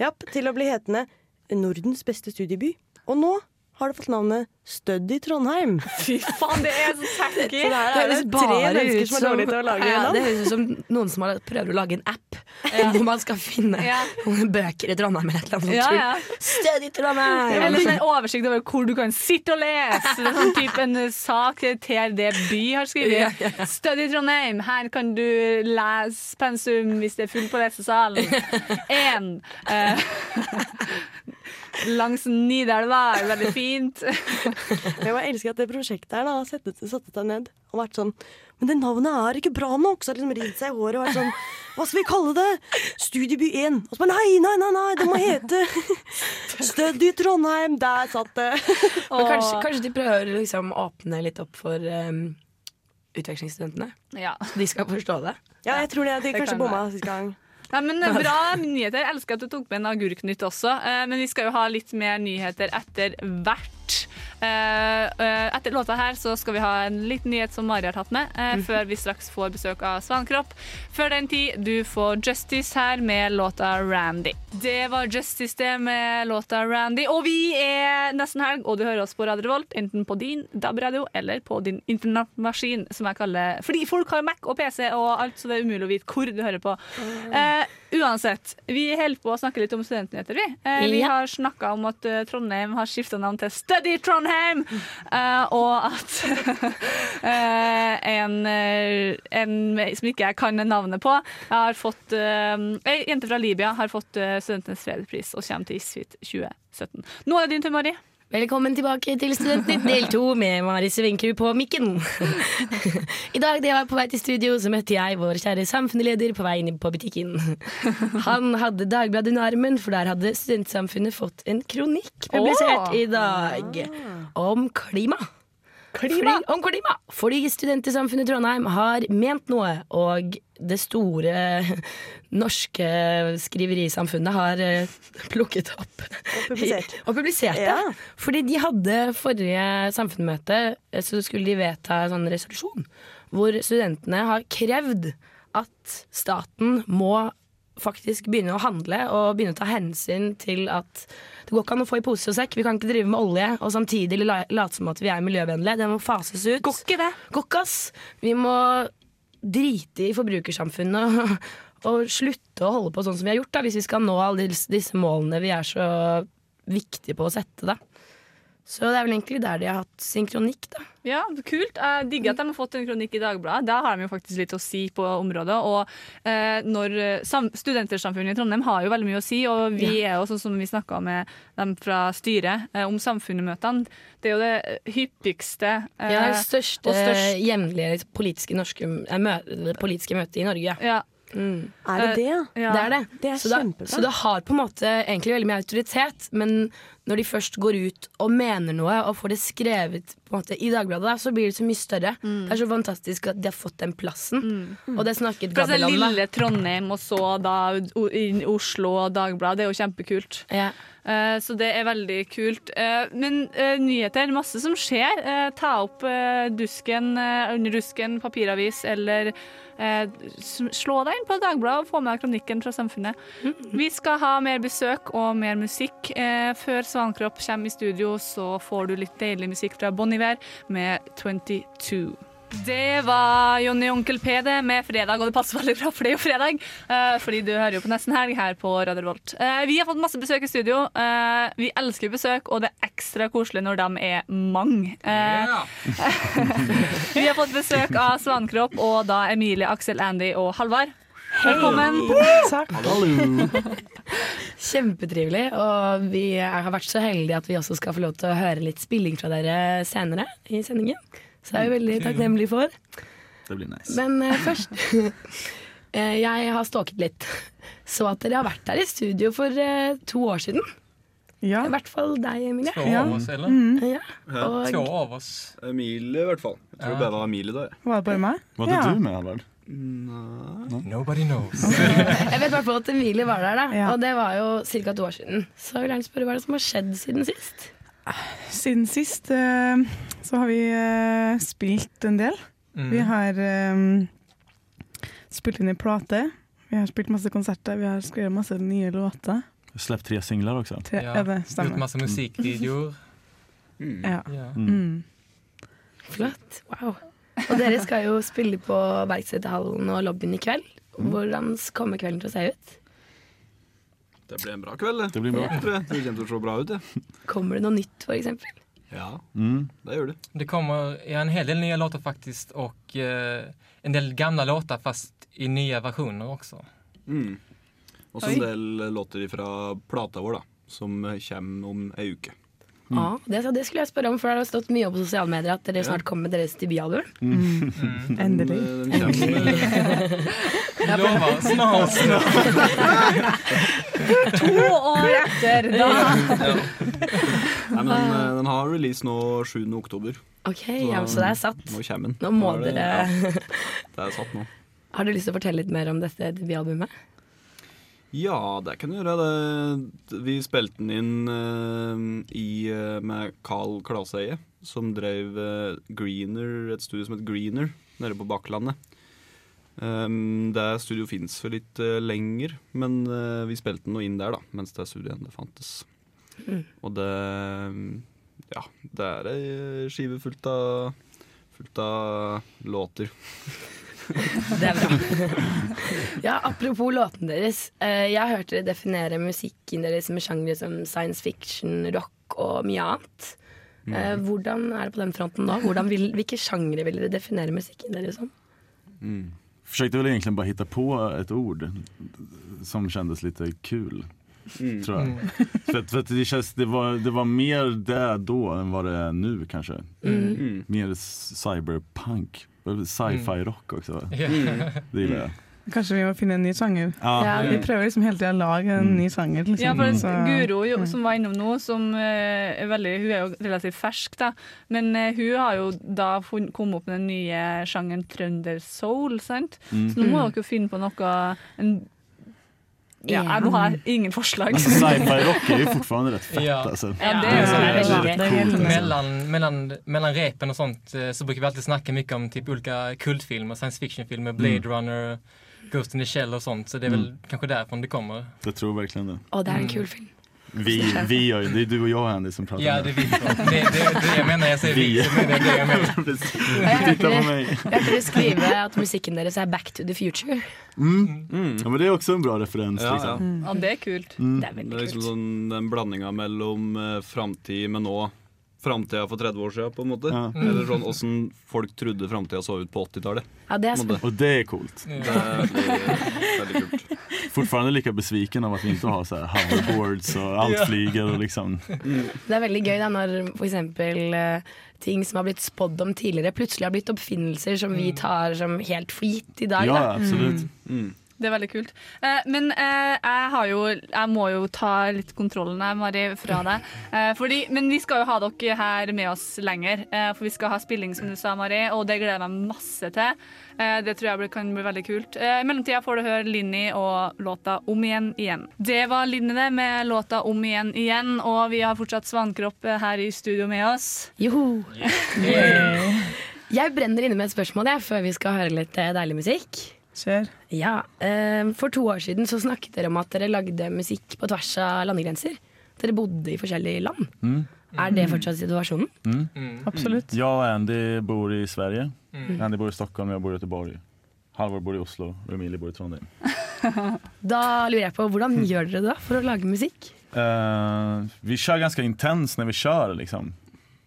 Japp, til å bli hetende Nordens beste studieby. Og nå har det fått navnet Stødd i Trondheim. Fy faen, det er så tacky! Så det her er det tre mennesker som er dårlige til å lage ja, navn. Det høres ut som noen som har prøver å lage en app hvor man skal finne Ja. bøker i Trondheim eller et eller annet Ja, sånt. ja. Stødig Trondheim! Eller sånn en oversikt over hvor du kan sitte og lese. Sånn type en sak TRD By har skrevet. Stødig Trondheim, her kan du lese pensum hvis det er fullt på lesesalen. Én. Langs Nidelva, veldig fint. Jeg bare elsker at det prosjektet her da, har satt seg ned og vært sånn Men det navnet er ikke bra nok! Så har liksom ridd seg i håret og vært sånn Hva skal vi kalle det? Studieby 1. Og så bare nei, nei, nei, nei, det må hete Study Trondheim. Der satt det. Men kanskje, kanskje de prøver å liksom åpne litt opp for um, utvekslingsstudentene? Ja. Så de skal forstå det? Ja, jeg tror det. De kanskje kan bomma sist gang. Nei, men Bra nyheter. Jeg elsker at du tok med en agurknytt også. Eh, men vi skal jo ha litt mer nyheter etter hvert. Eh, eh, etter låta her så skal vi ha en liten nyhet som Mari har tatt med, eh, før vi straks får besøk av Svankropp. Før den tid, du får Justice her med låta Randy. Det var Justice det med låta Randy. Og vi er nesten helg, og du hører oss på Radio Revolt, enten på din DAB-radio eller på din internettmaskin, som jeg kaller Fordi folk har Mac og PC og alt, så det er umulig å vite hvor du hører på. Uh, uansett, vi holder på å snakke litt om studentnyheter, vi. Uh, vi Ja. har snakka om at Trondheim har skifta navn til Study Trondheim, eh, og at uh, en, eh, en som ikke jeg kan navnet på, har fått uh, Ei jente fra Libya har fått Studentenes fredspris og kommer til ISFIT 2017. Nå er det din tur, Mari. Velkommen tilbake til Studentnytt del to med Mari Svinkerud på mikken. I dag da jeg var på vei til studio, så møtte jeg vår kjære samfunnsleder på vei inn på butikken. Han hadde Dagbladet under armen, for der hadde Studentsamfunnet fått en kronikk publisert i dag om klima. Fordi, om klima! Fordi Studentersamfunnet Trondheim har ment noe, og det store norske skriverisamfunnet har eh, plukket opp Og publisert. og publisert det. Ja. Fordi de hadde forrige samfunnsmøte, eh, så skulle de vedta en sånn resolusjon hvor studentene har krevd at staten må faktisk begynne å handle og begynne å ta hensyn til at det går ikke an å få i pose og sekk. Vi kan ikke drive med olje og samtidig late som at vi er miljøvennlige. Det må fases ut. Går ikke det? Går ikke, ass. Vi må drite i forbrukersamfunnet og, og slutte å holde på sånn som vi har gjort, da, hvis vi skal nå alle disse, målene vi er så viktige på å sette. Da. Så det er vel egentlig der de har hatt sin kronikk, da. Ja, kult. Jeg digger at de har fått en kronikk i Dagbladet. Da har de jo faktisk litt å si på området. Og eh, når eh, Studentersamfunnet i Trondheim har jo veldig mye å si, og vi er jo sånn som vi snakka med dem fra styret eh, om samfunnsmøtene. Det er jo det hyppigste eh, Ja, det største, og størst- jevnlige politiske, norske, eh, politiske møtet i Norge. Ja. Mm. Er det det? Ja. Det er det. Det er så, da, så det har på en måte egentlig veldig mye autoritet, men når de først går ut og mener noe og får det skrevet på en måte i Dagbladet, da, så blir det så mye større. Det er så fantastisk at de har fått den plassen. Og det snakket Gabriel om. lille Trondheim og så da Oslo og Dagbladet, det er jo kjempekult. Ja. Eh, Så det er veldig kult. Eh, Men eh, nyheter, masse som skjer. Eh, Ta opp eh, dusken, Underdusken, under dusken, papiravis, eller eh, slå deg inn på Dagbladet og få med deg kronikken fra Samfunnet. Vi skal ha mer besøk og mer musikk. Eh, Før Svankropp kommer i studio, så får du litt deilig musikk fra Bon Iver med 22. Det var Jonny Onkel P det med fredag, og det passer veldig bra, for det er jo fredag. eh, fordi du hører jo på Nesten Helg her på Radio Revolt. Eh, vi har fått masse besøk i studio. Eh, vi elsker besøk, og det er ekstra koselig når de er mange. Yeah. vi har fått besøk av Svankropp og da Emilie, Aksel, Andy og Halvard. Velkommen. Kjempetrivelig. Og vi har vært så heldige at vi også skal få lov til å høre litt spilling fra dere senere i sendingen. Så jeg er jo veldig takknemlig for. Det blir nice. Men uh, først eh, Jeg har stalket litt. Så at dere har vært der i studio for uh, to år siden. Ja. I hvert fall deg, Emilie. Två av oss, eller? Ja. Og, Två av oss. Emilie, i hvert fall. Jeg tror Ja. det var Emilie da. Var det bare meg? Var Ja. det du med, Halvard? Nobody knows. jeg vet i hvert fall at Emilie var der, da. Ja. Og det var jo ca. to år siden. Så jeg vil gjerne spørre hva er det som har skjedd siden sist? Siden sist eh, så har vi eh, spilt en del. Mm. Vi har eh, spilt inn i plate. Vi har spilt masse konserter. Vi har skrevet masse nye låter. Sluppet tre singler også. Tre- ja, det stemmer. Gjort masse musikkvideoer. Ja. Ja. Mm. Flott. Wow. Og dere skal jo spille på Verkstedhallen og lobbyen i kveld. Hvordan kommer kvelden til å se ut? Det blir en bra kveld, det. Det blir bra. tror. Det kommer til å se bra ut, det. Kommer det noe nytt, eksempel? Ja, Mm. det gjør det. Det kommer ja, en hel del nye låter faktisk, og eh, en del gamle låter, fast i nye versjoner også. Mm. Og så en del låter fra plata vår, da. Som kommer om ei uke. Ja, det, det skulle jeg spørre om, for det har stått mye opp på sosiale medier at dere Ja. snart kommer med deres debutalbum. Mm. Endelig. Kommer, snart, snart. To år etter, da. Nei, men den, eh, den har release nå 7. oktober. Ok, ja, så det er satt. Nå kommer den. Nå må nå det- dere ja, Det er satt nå. Har du lyst til å fortelle litt mer om dette debutalbumet? Ja, det kan du gjøre. Det, vi spilte den inn uh, i, eh, med Carl Klaseie, som drev uh, Greener, et studio som het Greener, nede på Bakklandet. Um, det studioet fins for litt lenger, men vi spilte den nå inn der, da, mens det studioet ennå fantes. Mm. Og det Ja, det er ei skive fullt av Fullt av låter. Det er bra. ja, apropos låtene deres. eh, Jeg hørte dere definere musikken deres med sjangre som science fiction, rock og mye annet. Eh, Hvordan er det på den fronten da? Vil, hvilke sjangre vil dere definere musikken deres som? forsøkte vel egentlig bare hitta på et ord som kjentes litt kul. Mm. Tror jeg. För, att, för att det, känns, det, var, det var mer det da enn hva det er nå, kanskje. Mm. Mm. Mer cyberpunk. Sci-fi rock også. Yeah. Det. Kanskje vi må finne en ny sjanger. Ja. Ja, Vi prøver liksom hele tida å lage en Mm. ny sjanger. Liksom. Ja, for Så- Guro, jo, Mm. som var innom nå, som eh, er veldig, hun er jo relativt fersk, da. Men eh, hun har jo da kommet opp med den nye sjangeren trøndersoul, sant? Mm. Så nå må dere jo finne på noe en, ja, Ja. Nå har jeg ingen forslag. Alltså sci-fi rock er jo fortfarande rätt fett Ja. alltså. Ja, det Ja, er det er Det er helt Mellan, mellan, mellan repen och sånt eh, så brukar vi alltid snacka mycket om typ olika kultfilmer, science fiction-filmer, Blade Runner, Ghost in the Shell och sånt. Så det är väl kanske därifrån det kommer. Jag tror verkligen det. Å, det er en kul film. Vi, vi gör ju, det är du och jag Andy som pratar Ja, det är vi. Det, det, det är det jag menar, jag säger vi. Vi. Det är det jag menar. Precis. jag hörde Titta på det. mig. Jeg hørte skriva att at musikken deres er Back to the Future. Mm. Mm. Ja, men det är också en bra referens. Ja, liksom. ja. Ja, det er kult. Mm. Det er Det er liksom sånn, den blandinga mellom uh, framtid, men nå framtida for 30 år siden, på en måte. Ja. Eller sånn åssen folk trodde framtida så ut på 80-tallet. Ja, det er måte. Och det är coolt. Det er veldig, veldig kult. Fortfarande lika besviken av att vi inte har så här hoverboards och allt flyger och liksom. Det er veldig gøy da når for eksempel eh, ting som har blitt spådd om tidligere, plutselig har blitt oppfinnelser som vi tar som helt for gitt i dag. Ja, Da. absolut. Mm. Det er veldig kult. Eh, men eh, jeg har jo Jeg må jo ta litt kontrollen her, Mari, fra deg. Eh, fordi, men vi skal jo ha dere her med oss lenger. Eh, for vi skal ha spilling, som du sa, Mari, og det gleder jeg meg masse til. Eh, det tror jeg blir- kan bli veldig kult. Eh, I mellomtida får du høre Linni og låta Om igjen igjen. Det var Linni det med låta Om igjen igjen, og vi har fortsatt Svankropp her i studio med oss. Joho! Jeg brenner inne med et spørsmål jeg, før vi skal høre litt deilig musikk. Kjør. Ja, eh, For to år siden så snakket dere om at dere lagde musikk på tvers av landegrenser. Dere bodde i forskjellige land. Mm. Er det fortsatt situasjonen? Mm. Absolutt. Jag och Andy bor i Sverige. Mm. Andy bor i Stockholm, jeg bor i Göteborg. Halvor bor i Oslo og Emilie bor i Trondheim. Da lurer jeg på, Hvordan gjør dere det da for å lage musikk? Uh, vi kjører ganske intens når vi kjører. liksom.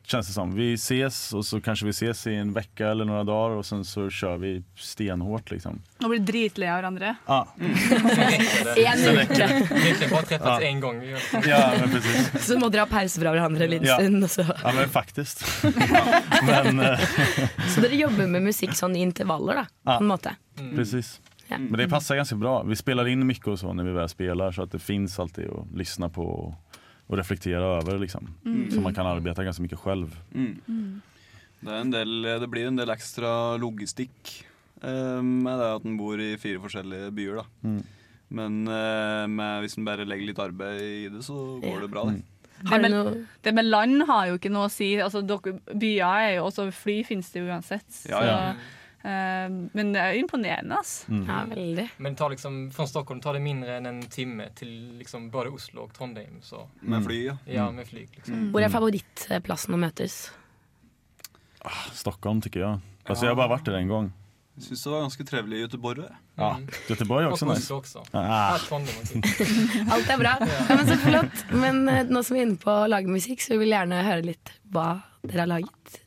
Känns det som. Vi ses och så kanske vi ses i en vecka eller några dagar och sen så kör vi stenhårt liksom. Nå blir dritlei av hverandre. Ja, En vecka. uke. har Ja. en gång. ja men precis. Så må dere ha pause fra hverandre en liten Ja. stund. Så. Ja men faktisk. men eh, så dere jobber med musikk sånn i intervaller, da, på Ja. en måte? precis. Ja. Men det passer ganske bra. Vi spiller inn mye og så når vi väl spelar så att det finns alltid å lyssna på och, reflektera över liksom. Så man kan arbeta ganska mycket själv. Mm. Det, en del, det blir en del ekstra logistikk eh, med det at en bor i fire forskjellige byer. Mm. Men eh, med, hvis en bare legger litt arbeid i det, så går det bra. det. Har Det med, det med land har jo ikke noe å si. Altså, dere, byer er jo også Fly finnes det uansett. uansett. Ja, ja. Eh, men det er imponerende, altså. Mm. Ja, veldig. Men det tar liksom, fra Stockholm tar det mindre enn en time til liksom både Oslo og Trondheim. Så. Med fly, ja. Ja, Mm. med fly, Liksom. Hvor er favorittplassen å møtes? Stockholm tykker jeg. Altså, ja. Jeg har bare vært der en gang. Jeg syns det var ganske trevelig i Göteborg. Ja, Göteborg er også nice. Også. Ah. Ja, Trondheim också. Alt er bra. Ja, men Så flott. Men eh, nå som vi er inne på å lage musikk, så vil jeg gjerne høre litt hva dere har laget.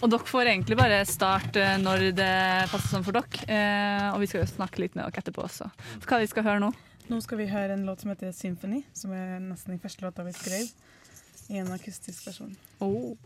Og dere får egentlig bare starte når det passer sånn for dere. Eh, og vi skal jo snakke litt med dere etterpå også. Så hva vi skal høre nå? Nå skal vi høre en låt som heter 'Symphony', som er nesten den første låta vi skrev. I en akustisk versjon. Oh.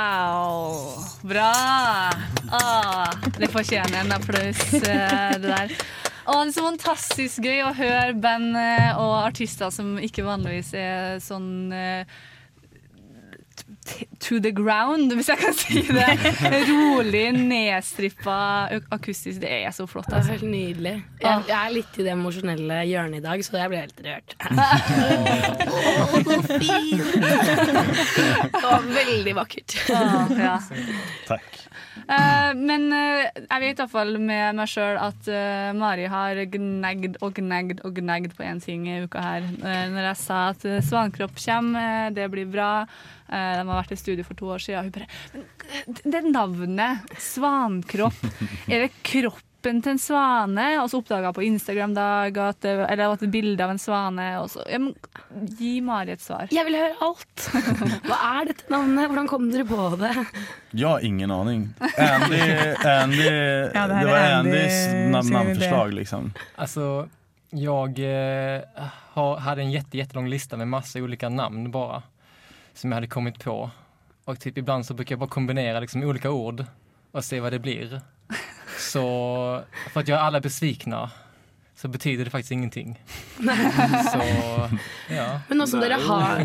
Wow! Bra! Ah, det fortjener en applaus, eh, det der. Og det er så fantastisk gøy å høre band eh, og artister som ikke vanligvis er sånn eh, to the ground, hvis jeg kan si det. Rolig, nedstrippa akustisk. Det er så flott. Det er Altså. helt nydelig. Jeg, jeg er litt i det emosjonelle hjørnet i dag, så jeg ble helt rørt. så fint! Det var veldig vakkert. Ah, ja. Tack. Eh, men eh, jeg vet iallfall med meg sjøl at eh, Mari har gnagd og gnagd og gnagd på én ting i uka her. Når jeg sa at Svankropp kommer, det blir bra. De har vært i studio for to år siden. Hun bare det navnet, Svankropp, er det kroppen til en svane? Og så oppdaga jeg på Instagram-dag at det, eller at det er bilde av en svane. Og så, ja, men, gi Mari et svar. Jeg vil høre alt. Hva er dette navnet? Hvordan kom dere på det? Ja, har ingen aning. Andy, Andy Ja, det det, var Andy Andys nav nam- namnförslag liksom. Alltså, jag eh, har, hade en jätte, jättelång lista med massa olika namn bara. Som jag hade kommit på. Och typ ibland så brukar jag bara kombinera liksom olika ord och se vad det blir. Så för att göra alla besvikna så betyder det faktisk ingenting. så ja. Men nå som dere har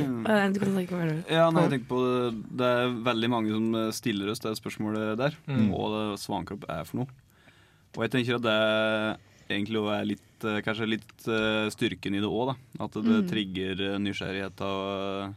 Du kan snakke. Ja, nei, jeg tenker på det, det er veldig mange som eh, stiller oss det spørsmålet der. Mm. Hva det svankropp er for noe. Og jeg tenker at det egentlig også er litt, eh, kanskje litt eh, styrken i det òg. At det Mm. trigger nysgjerrighet nysgjerrigheten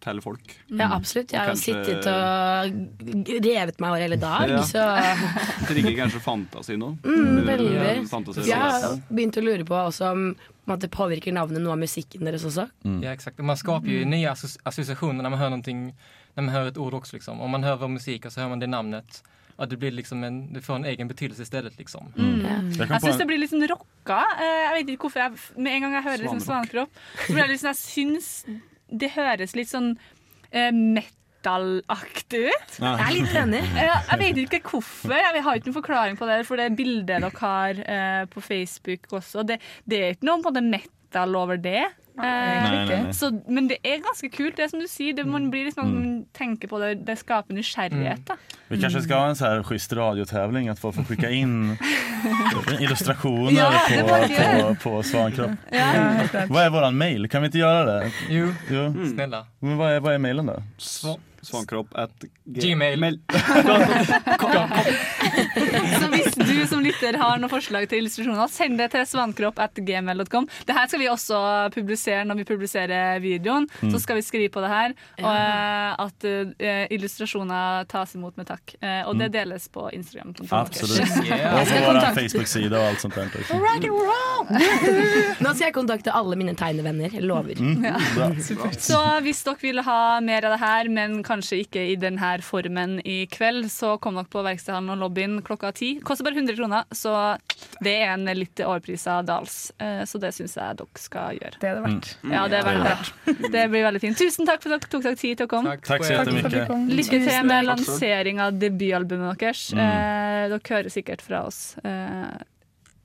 til folk. Ja, absolutt. Jeg har kanskje- sittet og revet meg over hele dag, Ja. så Trigger kanskje fantasien òg. mm, Veldig. Ja, fantasi- Jeg har begynt å lure på også om det påvirker navnet noe av musikken deres også. Ja, exakt. Man skaper jo nye assosiasjoner når associationer när man hører noe Når man hører et ord også, liksom. Om man hører musikk, og så hører man det navnet. At det blir liksom en, det får en egen betydelse i stedet, liksom. Mm. Jeg syns det blir litt sånn rocka. Eh, Jeg vet ikke hvorfor jeg, Med en gang jeg hører liksom Svankropp, så blir jeg sånn Jeg syns det høres litt sånn eh, metal-aktig ut. Ja. Jeg er litt enig. jeg, Jeg vet ikke hvorfor. Jeg har ikke noen forklaring på det. For det bildet dere har eh, på Facebook også, det, det er ikke noe på en måte metal over det. Eh, Nei, nei, nei. Så, men det er ganske kult, det som du sier. Det, man blir liksom, Mm. tenker på det, det skaper nysgjerrighet. Da. Vi kanskje skal ha en sånn här schysst radiotävling att folk får skicka inn illustrationer Ja, på, på, på Svankropp. Ja. hva er vår våran mail? Kan vi ikke gjøre det? Jo, jo. snälla. Men hva er, hva er mailen da? Svankropp at Gmail. Så hvis du som lytter har noen forslag til illustrasjoner, send det til svankropp.gmail.com. Det her skal vi også publisere når vi publiserer videoen. Mm. Så skal vi skrive på det her og, uh, at uh, illustrasjoner tas imot med takk. Uh, og det Mm. deles på Instagram. Absolutt. Yeah. Og på vår Facebook-side og alt sånt Rock and roll! Nå skal jeg kontakte alle mine tegnevenner. Jeg lover. Mm. Ja. Så hvis dere vil ha mer av det her, men kanskje ikke i denne formen i kveld, så kom dere på Verkstedhallen og lobbyen klokka ti. Koster bare 100 kroner, så det er en litt overprisa Dals. Eh, Så det syns jeg dere skal gjøre. Det er det verdt. Ja, det er veldig verdt. Det blir veldig fint. Tusen takk for at dere tok dere tid til å komme. Takk, takk. Lykke til med lansering av debutalbumet deres. Mm. Eh, dere hører sikkert fra oss eh,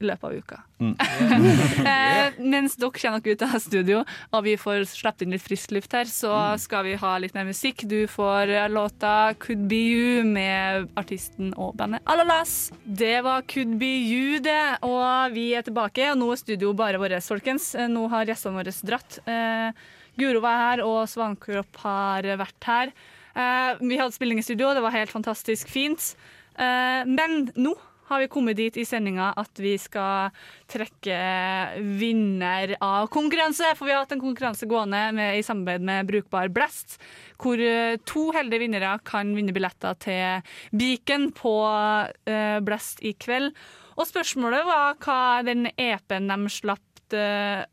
i løpet av uka. Mm. eh, mens dere kommer dere ut av studio og vi får sluppet inn litt frisk luft her, så skal vi ha litt mer musikk. Du får eh, låta 'Could Be You' med artisten og bandet Alalas. Det var 'Could Be You', det. Og vi er tilbake, og nå er studio bare vårt, folkens. Eh, Nå har gjestene våre dratt. Eh, Guro var her, og Svankropp har vært her. Eh, vi hadde spilling i studio, det var helt fantastisk fint. Eh, men nå har vi kommet dit i sendinga at vi skal trekke vinner av konkurranse. For vi har hatt en konkurranse gående med, i samarbeid med Brukbar Blast, hvor eh, to heldige vinnere kan vinne billetter til Beacon på uh, Blast i kveld. Og spørsmålet var hva den EP-en de slapp uh,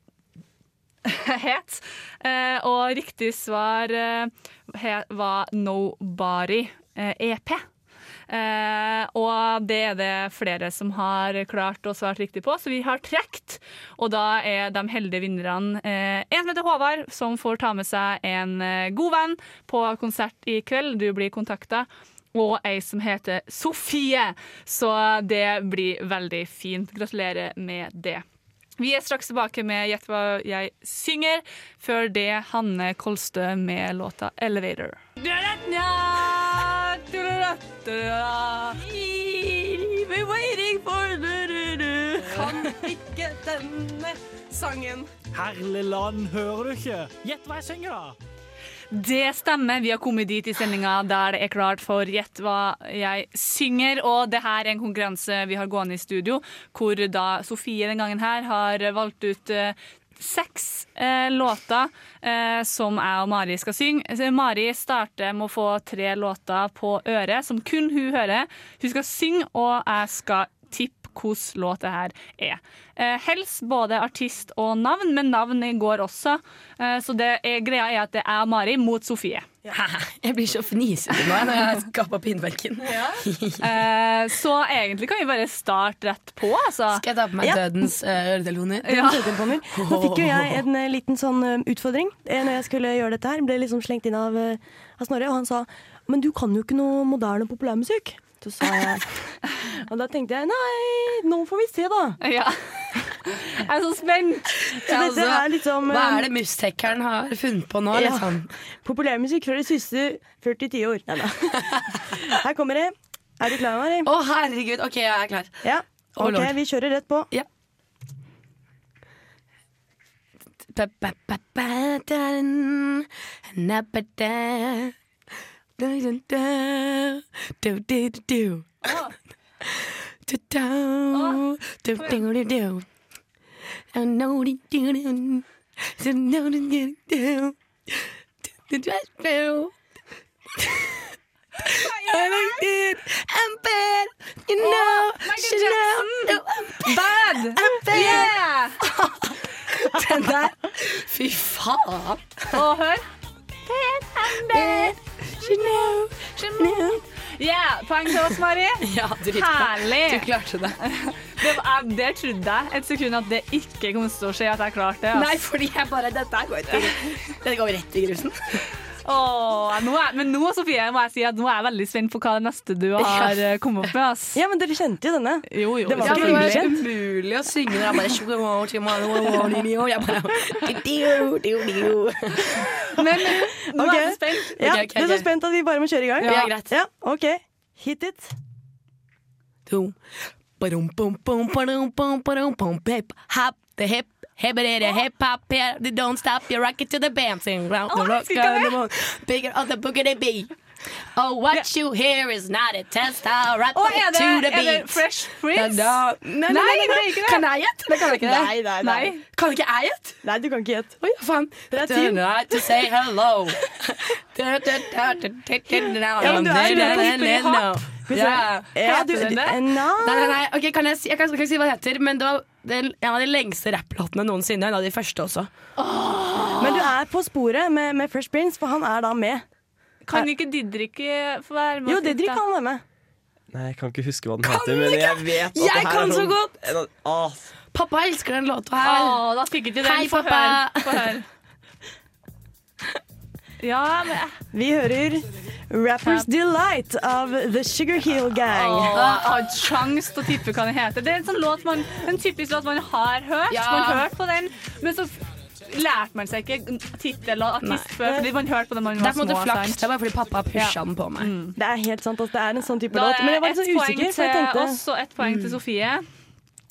het. Uh, og riktig svar var Nobody EP. Eh, og det er det flere som har klart å svare riktig på, så vi har trukket. Og da er de heldige vinnerne eh, en som heter Håvard, som får ta med seg en eh, god venn på konsert i kveld. Du blir kontakta. Og ei som heter Sofie. Så det blir veldig fint. Gratulerer med det. Vi er straks tilbake med Gjett hva jeg synger. Før det Hanne Kolstø med låta 'Elevator'. Kan ikke denne sangen. Herligland, hører du ikke? Gjett hva jeg synger, da. Det stemmer. Vi har kommet dit i sendinga der det er klart for Gjett hva jeg synger. Og det her er en konkurranse vi har gående i studio, hvor da Sofie den gangen her har valgt ut eh, seks eh, låter eh, som jeg og Mari skal synge. Mari starter med å få tre låter på øret som kun hun hører. Hun skal synge, og jeg skal tippe hvilken låt det her er. Eh, helst både artist og navn, men navn går også. Eh, så det er, greia er at det er Mari mot Sofie. Jeg blir så fnisete nå når jeg skal på pinnbenken. Eh, så egentlig kan vi bare starte rett på. Altså. Skal jeg ta på meg dødens uh, øredeloner? Ja. Nå fikk jo jeg en liten sånn utfordring når jeg skulle gjøre dette her. Ble liksom slengt inn av, av Snorre, og han sa men du kan jo ikke noe moderne populærmusikk. Så sa jeg Og da tenkte jeg nei, nå får vi se, da. Ja. Jeg er så spent. Så altså, er liksom Hva er det mustekkeren har funnet på nå? Ja. Liksom? Populærmusikk fra de siste 40 tiår. Nei da. Her kommer det. Er du klar, Mari? Å, herregud. OK, jeg er klar. Ja. Ok, lord. vi kjører rett på. Ja. I'm bad, you know, She know, Bad! I'm bad. Yeah! Den der, fy faen. Og hør. Yeah, poeng til oss, Mari. Ja. Herlig. Du klarte det. Det, var- det trodde jeg et sekund at det ikke kom til å skje at jeg klarte det. Altså. Nei, fordi jeg bare Dette går til dette går rett i grusen. Åh, nå er, men nå Sofie, må jeg si at nå er jeg veldig spent på hva det neste du har eh, kommet opp med. Ass. Ja, men dere kjente jo denne. Jo, jo. Det var Ja, det var kjent. umulig å synge når jeg bare Men nå er jeg spent. Ja, okay, okay. Du er så spent at vi bare må kjøre i gang? Ja, greit. Ja, ok. Hit it. To. Ba-dum, bum, bum, ba-dum, bum, ba-dum, bum, hip, hop, the hip, hip, it, hip, hop, here, they don't stop, you rock it to the band sing round the rock, jeg the moon, bigger on the boogity bee. Oh, what you hear is not a test, I'll rap oh, it to the beat. er det. Fresh Prince? Da, da. Nei, nei, Nei, nei, det nei. det. Kan jeg gjette? Eller kan jeg ikke det? Nei, nei, nei. Nei. Kan ikke jeg gjette? Nei, du kan ikke gjette. Oi, faen. Det er tid. Tonight to say hello. Ja, men du er jo på se. Ja. Ja, du, det? nei. Nei, nei. Ok, kan jeg, si, jeg kan, kan ikke si hva det heter, men det var en av de lengste rapplåtene noensinne. En av de første også. Men du er på sporet med, med Fresh Prince, for han er da med. Kan ikke Didrik eh, få være med? Jo. Didrik kan være med. Nei, jeg kan ikke huske hva den heter, men jeg vet at Jeg det her kan er så sånn godt! en av- ah, Pappa elsker den låta her. Å, da fikk ikke den. Hei, pappa. Få høre. Ja, men Vi hører Rappers Delight av The Sugar Hill Gang. Jeg har sjans til å tippe hva den heter. Det er en sånn låt man, en typisk låt man har hørt. Ja. Man har hørt på den, men så lærte man seg ikke tittel og artist før, fordi man hørte på den da man var små Det er flaks. Det er bare fordi pappa pusha den på meg. Det er helt sant. Altså, det er en sånn type Da låt. Men jeg var litt sånn usikker, Så jeg tenkte oss og ett poeng til Sofie.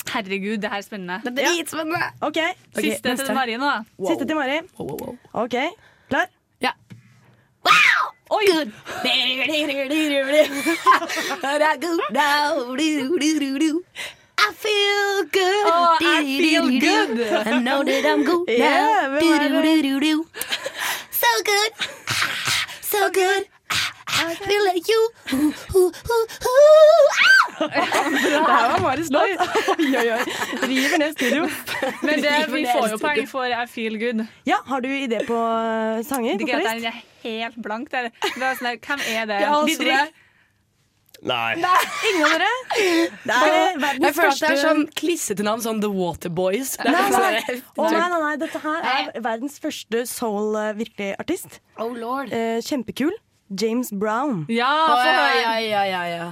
Herregud, det her er spennende. Det er dritspennende. Okay, Siste til Marie nå. siste til Mari. Wow, wow, wow. OK? Ja. Oi! Good. I feel good. Oh, I feel good. I know that I'm good Yeah, now. So good. So good. I feel like you. Det her var Maris låt. Oi, oi, oi. River ned studio. Men det, vi får jo poeng for I feel good. Ja, Har du idé på uh, sanger? Det er er helt blankt. der. Det er sånn Hvem er det? Ja, altså, Didrik? det- Nei. Ingen av dere? Det er Jeg verdens føler at det er første sånn klissete navn, sånn The Waterboys. Er Nei, sånn nei. Oh, nei, nei, nei, dette her er verdens første soul-virkelig artist. Oh lord. Eh, kjempekul. James Brown. Ja, få ja, høre. ja, ja, ja, ja.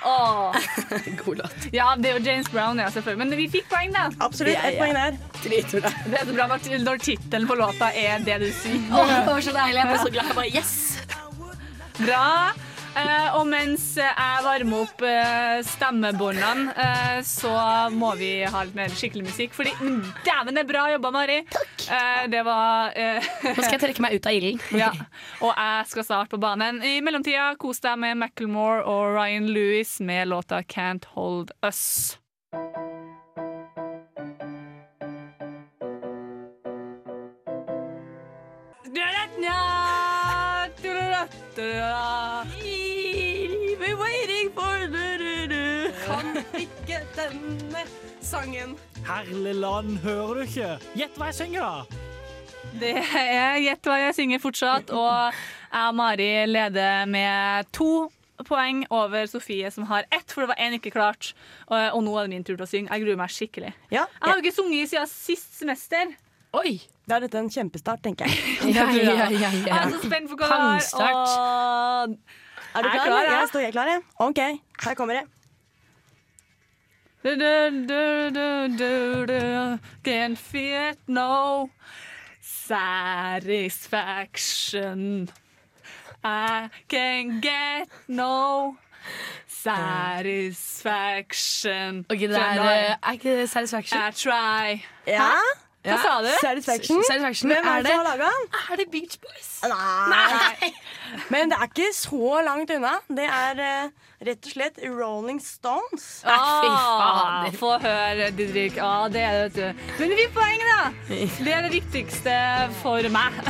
God låt. Ja, det er jo James Brown, ja, selvfølgelig. Men vi fikk poeng, da. Absolutt. Ett poeng der. Dritbra. Det er så bra når, når tittelen på låta er det du sier. Åh, det var så deilig. Jeg ble så glad. Jeg bare yes! Bra. Eh, og mens jeg varmer opp eh, stemmebåndene, eh, så må vi ha litt mer skikkelig musikk. Fordi men dæven, det er bra jobba, Mari. Eh, det var Nå skal jeg trekke meg ut av ilden. ja. Og jeg skal starte på banen. I mellomtida, kos deg med Macclemore og Ryan Lewis med låta 'Can't Hold Us'. We're denne sangen. Herlig land, hører du ikke? Gjett hva jeg synger, da. Det er Gjett hva jeg synger fortsatt, og jeg og Mari leder med to poeng over Sofie, som har ett, for det var én ikke klart. Og, og nå er det min tur til å synge. Jeg gruer meg skikkelig. Ja, Jeg har jo ikke sunget siden sist semester. Oi! Da er dette en kjempestart, tenker jeg. Ja, ja, ja, ja. Jeg er så spent på hva det er. Og- Er du Jeg er klar? klar, ja. Jeg står helt klar, jeg. OK, her kommer det. Du, Can't feel no satisfaction. I can get no satisfaction. Okay, det er, eh, er ikke det Satisfaction? I try. Ja. Hva sa du? Satisfaction. Satisfaction. Hvem er det det- som har laga den? Er det Beach Boys? Nei. Men det er ikke så langt unna. Det er uh, rett og slett Rolling Stones. Åh, fy faen. få høre, Didrik. Ah, det er det, vet du. Men vi får poeng, da! Det er det viktigste for meg.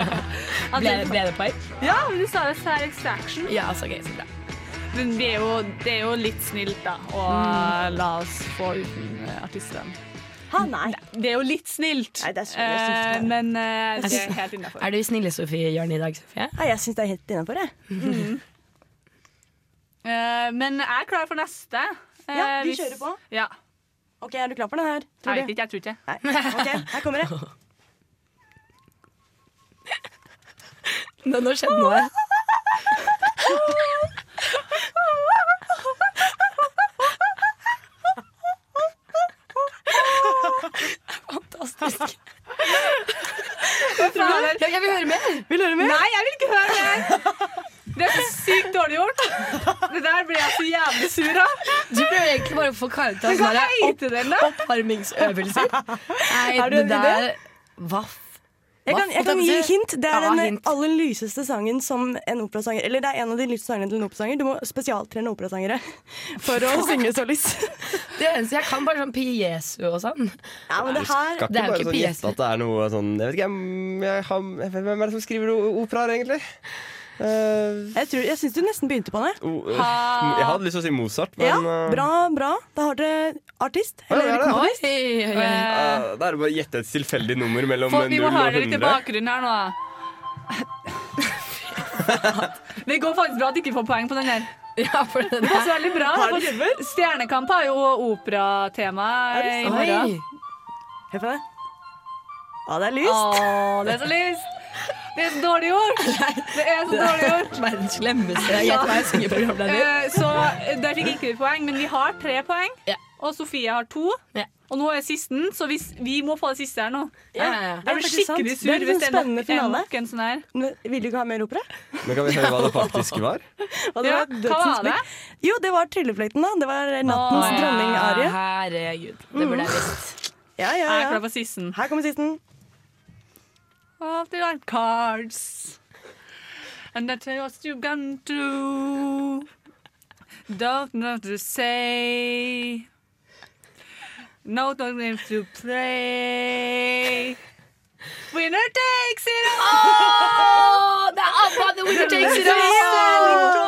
Ble, det- ble det poeng? Ja, men du sa det satisfaction. Ja, så gøy. Så bra. Men det er jo, det er jo litt snilt, da, å la oss få uten eh, Ha, nei. Det er jo litt snilt, Nei, det er så- synes eh, men eh, det er helt innafor. Er du snille Sofie Jørn i dag, Sofie? Nei, jeg syns det er helt innafor, jeg. Eh, men jeg er klar for neste. Eh, Ja, vi hvis- kjører på. Ja. OK, er du klar for den her? Tror Jeg du? vet ikke, jeg tror ikke. Nei. OK, her kommer det. Nå, nå skjedde noe. Fantastisk. Ja, jeg vil høre mer. Vil du høre mer? Nei, jeg vil ikke høre mer! Det er så sykt dårlig gjort. Det der ble jeg så jævlig sur av. Du prøver egentlig bare å få Kari til å ha da? oppvarmingsøvelser. Nei, det der? Hva. Jeg kan, jeg kan gi hint. Det er Ja, den hint. aller lyseste sangen som en operasanger Eller det er en av de lyseste sangene til en operasanger. Du må spesialtrene operasangere for å synge så lyst. Det eneste jeg kan, bare sånn Piesu og sånn. Ja, men det her Skal Det er ikke bare ikke sånn gjette at det er noe sånn Jeg vet ikke, jeg, jeg, jeg, hvem er det som skriver operaer, egentlig? Eh, Jeg, tror- jeg syns du nesten begynte på det. Uh, uh, jeg hadde lyst til å si Mozart, men Ja, eh, bra, bra. Da har dere artist. Ja, det er Eller det. komponist. eh, Da er det bare å gjette et tilfeldig nummer mellom Folk, vi må og høre litt i bakgrunnen her nå. Det går faktisk bra at du ikke får poeng på den her. Ja, for den Det passer veldig bra. Har Stjernekamp har jo operatema i morgen. Hør på det. Å, det er lyst. Å, det er så lyst! Det er så dårlig gjort! Det er så dårlig gjort. Verdens slemmeste Gjett hva jeg synger programleder. Eh, Så eh, der fikk ikke vi poeng, men vi har tre poeng. Ja. Og Sofie har to. Ja. Og nå er sisten, så hvis, vi må få det siste her nå. Ja, ja, ja. Jeg blir skikkelig Det sur er hvis det er nok, spennende er finale. en sånn her. Men Vil du ikke ha mer opera? Men kan vi høre hva det faktisk var? Og det var hva var det? Jo, det var Tryllefløyten, da. Det var nattens Å, ja. dronning-arie. Herregud. Det burde jeg visst. Ja, ja, Jeg er ja. klar for sisten. Her kommer sisten. Of the like cards And that's what you gonna do Don't know to say No, don't have to play Winner takes it all det er ABBA, The Winner Takes It All!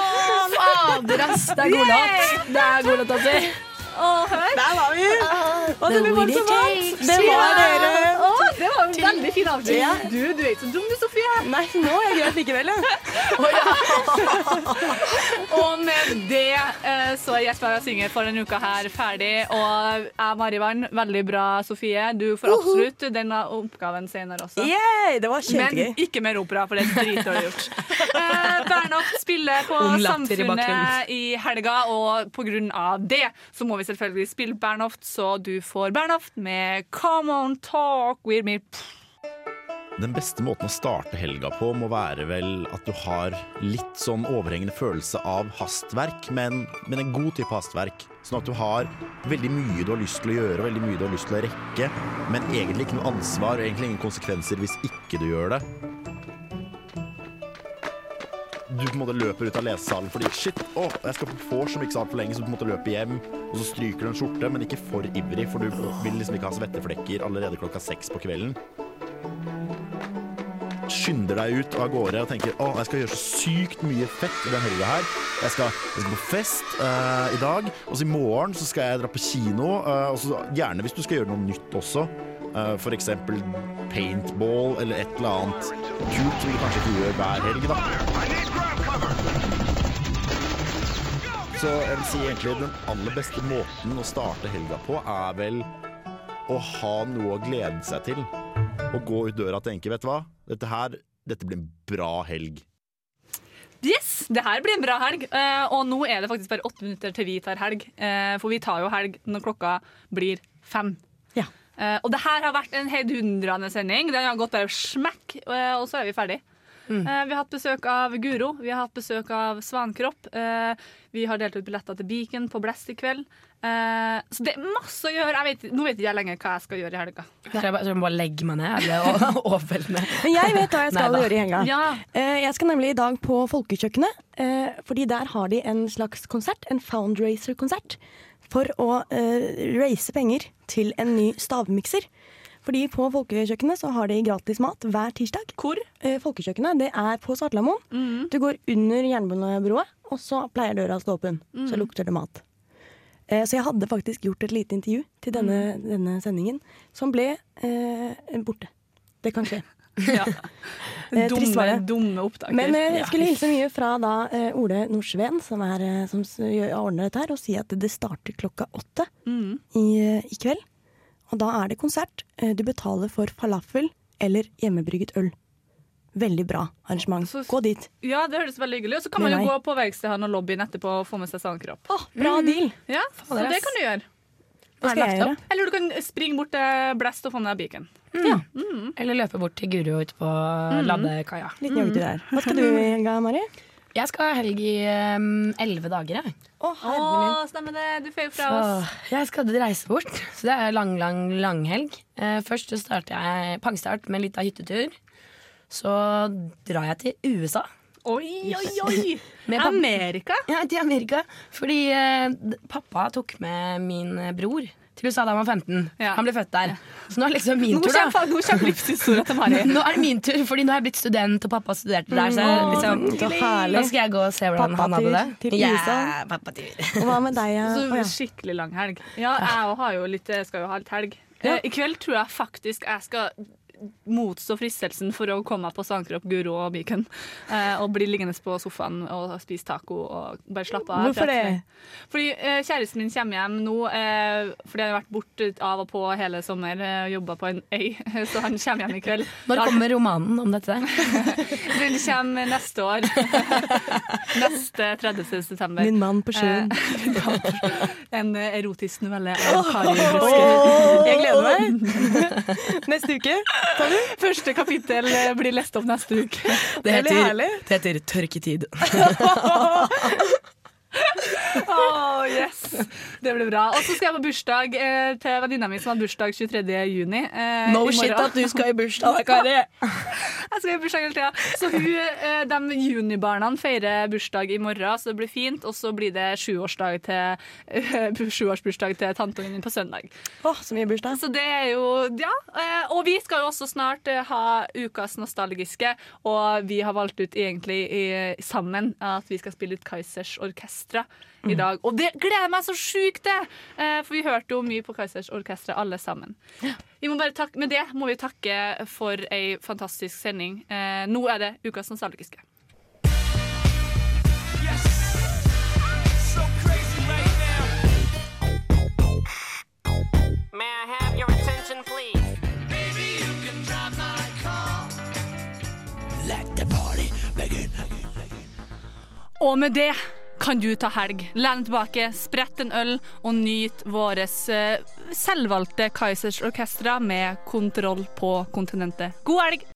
Fader, ass. Det er god låt. Det er god låt, altså. Der var vi! Og The så vi var så vant. Det var dere. Veldig fin avslutning Ja. Du, du er ikke så dum du, Sofie Nei, nå er jeg greit likevel, ja. Og med det eh, så er Gjett hva jeg synger for denne uka her ferdig. Og jeg, Marivann, veldig bra, Sofie. Du får absolutt denne oppgaven senere også. Yay, det var kjempegøy. Men ikke mer opera, for det er dritdårlig gjort. Eh, Bernaft spiller på i. Samfunnet i helga, og på grunn av det så må vi selvfølgelig spille Bernhoft, så du får Bernhoft med Come On Talk We're Me. Den beste måten å starte helga på må være vel at du har litt sånn overhengende følelse av hastverk, men, men en god type hastverk. Sånn at du har veldig mye du har lyst til å gjøre, veldig mye du har lyst til å rekke, men egentlig ikke noe ansvar og egentlig ingen konsekvenser hvis ikke du gjør det. Du på en måte løper ut av lesesalen fordi shit, å, jeg skal på vors om ikke så altfor lenge, så du på en måte løper hjem, og så stryker du en skjorte, men ikke for ivrig, for du vil liksom ikke ha svetteflekker allerede klokka seks på kvelden. Skynder deg ut av gårde og tenker å, jeg skal gjøre så sykt mye fett i den helga her. Jeg skal, jeg skal på fest uh, i dag, og så i morgen så skal jeg dra på kino. Uh, og så Gjerne hvis du skal gjøre noe nytt også. Uh, for eksempel paintball eller et eller annet kult som du kanskje ikke gjør hver helg. da. Så jeg vil si egentlig den aller beste måten å starte helga på, er vel å ha noe å glede seg til. Å gå ut døra og tenke, vet du hva, dette her, dette blir en bra helg. Yes, det her blir en bra helg. Uh, og nå er det faktisk bare åtte minutter til vi tar helg. Uh, for vi tar jo helg når klokka blir fem. Eh, og det her har vært en heidundrende sending. Den har gått bare smekk, og så er vi ferdig. Mm. Eh, vi har hatt besøk av Guro, vi har hatt besøk av Svankropp. Eh, vi har delt ut billetter til Beacon på Blest i kveld. Eh, så det er masse å gjøre. Jeg vet, nå vet ikke jeg lenger hva jeg skal gjøre i helga. Så jeg bare, skal jeg bare legge meg ned? Eller overveldende? Men jeg vet hva jeg skal Neida. gjøre i helga. Ja. Eh, Jeg skal nemlig i dag på Folkekjøkkenet, eh, fordi der har de en slags konsert, en foundracer-konsert for å eh, raise penger til en ny stavmikser. Fordi på Folkekjøkkenet så har de gratis mat hver tirsdag. Hvor? Eh, Folkekjøkkenet det er på Svartlamoen. Du går under Jernbanebroa, og så pleier døra å stå åpen. Så Mm. lukter det mat. Eh, Så jeg hadde faktisk gjort et lite intervju til denne, denne sendingen, som ble eh, borte. Det kan skje. Ja. Eh, Dumme, dumme opptaker. Men jeg skulle hilse mye fra da Ole Nordsveen, som, er, som ordner dette her, og si at det starter klokka åtte Mm. i, i kveld. Og da er det konsert. Eh, Du betaler for falafel eller hjemmebrygget øl. Veldig bra arrangement. Gå dit. Ja, det høres veldig hyggelig ut. Så kan man jo gå på verkstedet og lobbyen etterpå og få med seg sandkropp. Bra deal. Ja, så Fader, det kan du gjøre. Hva skal jeg gjøre? Eller du kan springe bort til Blest og få med deg Beacon. Ja. Eller løpe bort til Guro ute på ladekaia. Litt mm. der. Hva skal du gjøre, Mari? Jeg skal ha helg i um, elleve dager, jeg. Å, Å, stemmer det. Du får jo fra Så oss. jeg skal reise bort. Så det er lang, lang, langhelg. Eh, først så starter jeg pangstart med en liten hyttetur. Så drar jeg til USA. Oi, oi, oi! Med Amerika? Ja, til Amerika. Fordi eh, pappa tok med min bror til USA da han var 15. Han ble født der. Så nå er det liksom min Nå tur, da. nå kommer til Mari. Nå er det min tur, fordi nå har jeg blitt student, og pappa studerte der. Så, Mm, liksom, så herlig. nå skal jeg gå og se hvordan han hadde det. Pappatur til Ja, USA. pappatur. Hva med deg? ja? Så ja. skikkelig lang helg. Ja, jeg har jo litt, skal jo ha litt helg. Eh, I kveld tror jeg faktisk jeg skal motstå fristelsen for å komme på Sandkropp, Guro og Myken Eh, og bli liggende på sofaen og spise taco og bare slappe av. Hvorfor det? Fordi eh, kjæresten min kommer hjem nå, eh, fordi han har vært borte av og på hele sommer og uh, jobba på en øy, så han kommer hjem i kveld. Når kommer romanen om dette? Den kommer neste år. Neste 30. september. Min mann på sjøen. Eh, en eh, erotisk novelle av Kari åh, Jeg gleder meg. Neste uke? Første kapittel eh, blir lest opp neste uke. Det heter, det heter Tørketid. oh, yes. Det blir bra. Og så skal jeg på bursdag eh, til venninna mi som har bursdag 23. juni. eh, No shit at du skal i bursdag, Kari. Jeg skal i bursdag hele tida. Så hun, eh, de junibarna feirer bursdag i morgen, så det blir fint. Og så blir det sjuårsdag til, eh, sjuårsbursdag til tanteungen min på søndag. Åh, så mye bursdag. Så det er jo Ja. eh, Og vi skal jo også snart eh, ha ukas nostalgiske, og vi har valgt ut egentlig i, sammen at vi skal spille ut Kaizers Orkestra i dag. Og det gleder jeg meg så sjukt til! Eh, For vi hørte jo mye på Kaizers Orkestra alle sammen. Vi må bare takke, med det må vi takke for ei fantastisk sending. Eh, Nå er det ukas nostalgiske. May I have your attention, please? Og med det kan du ta helg. Lene tilbake, sprett en øl og nyt våres eh, selvvalgte Kaizers Orkestra med kontroll på kontinentet. God helg!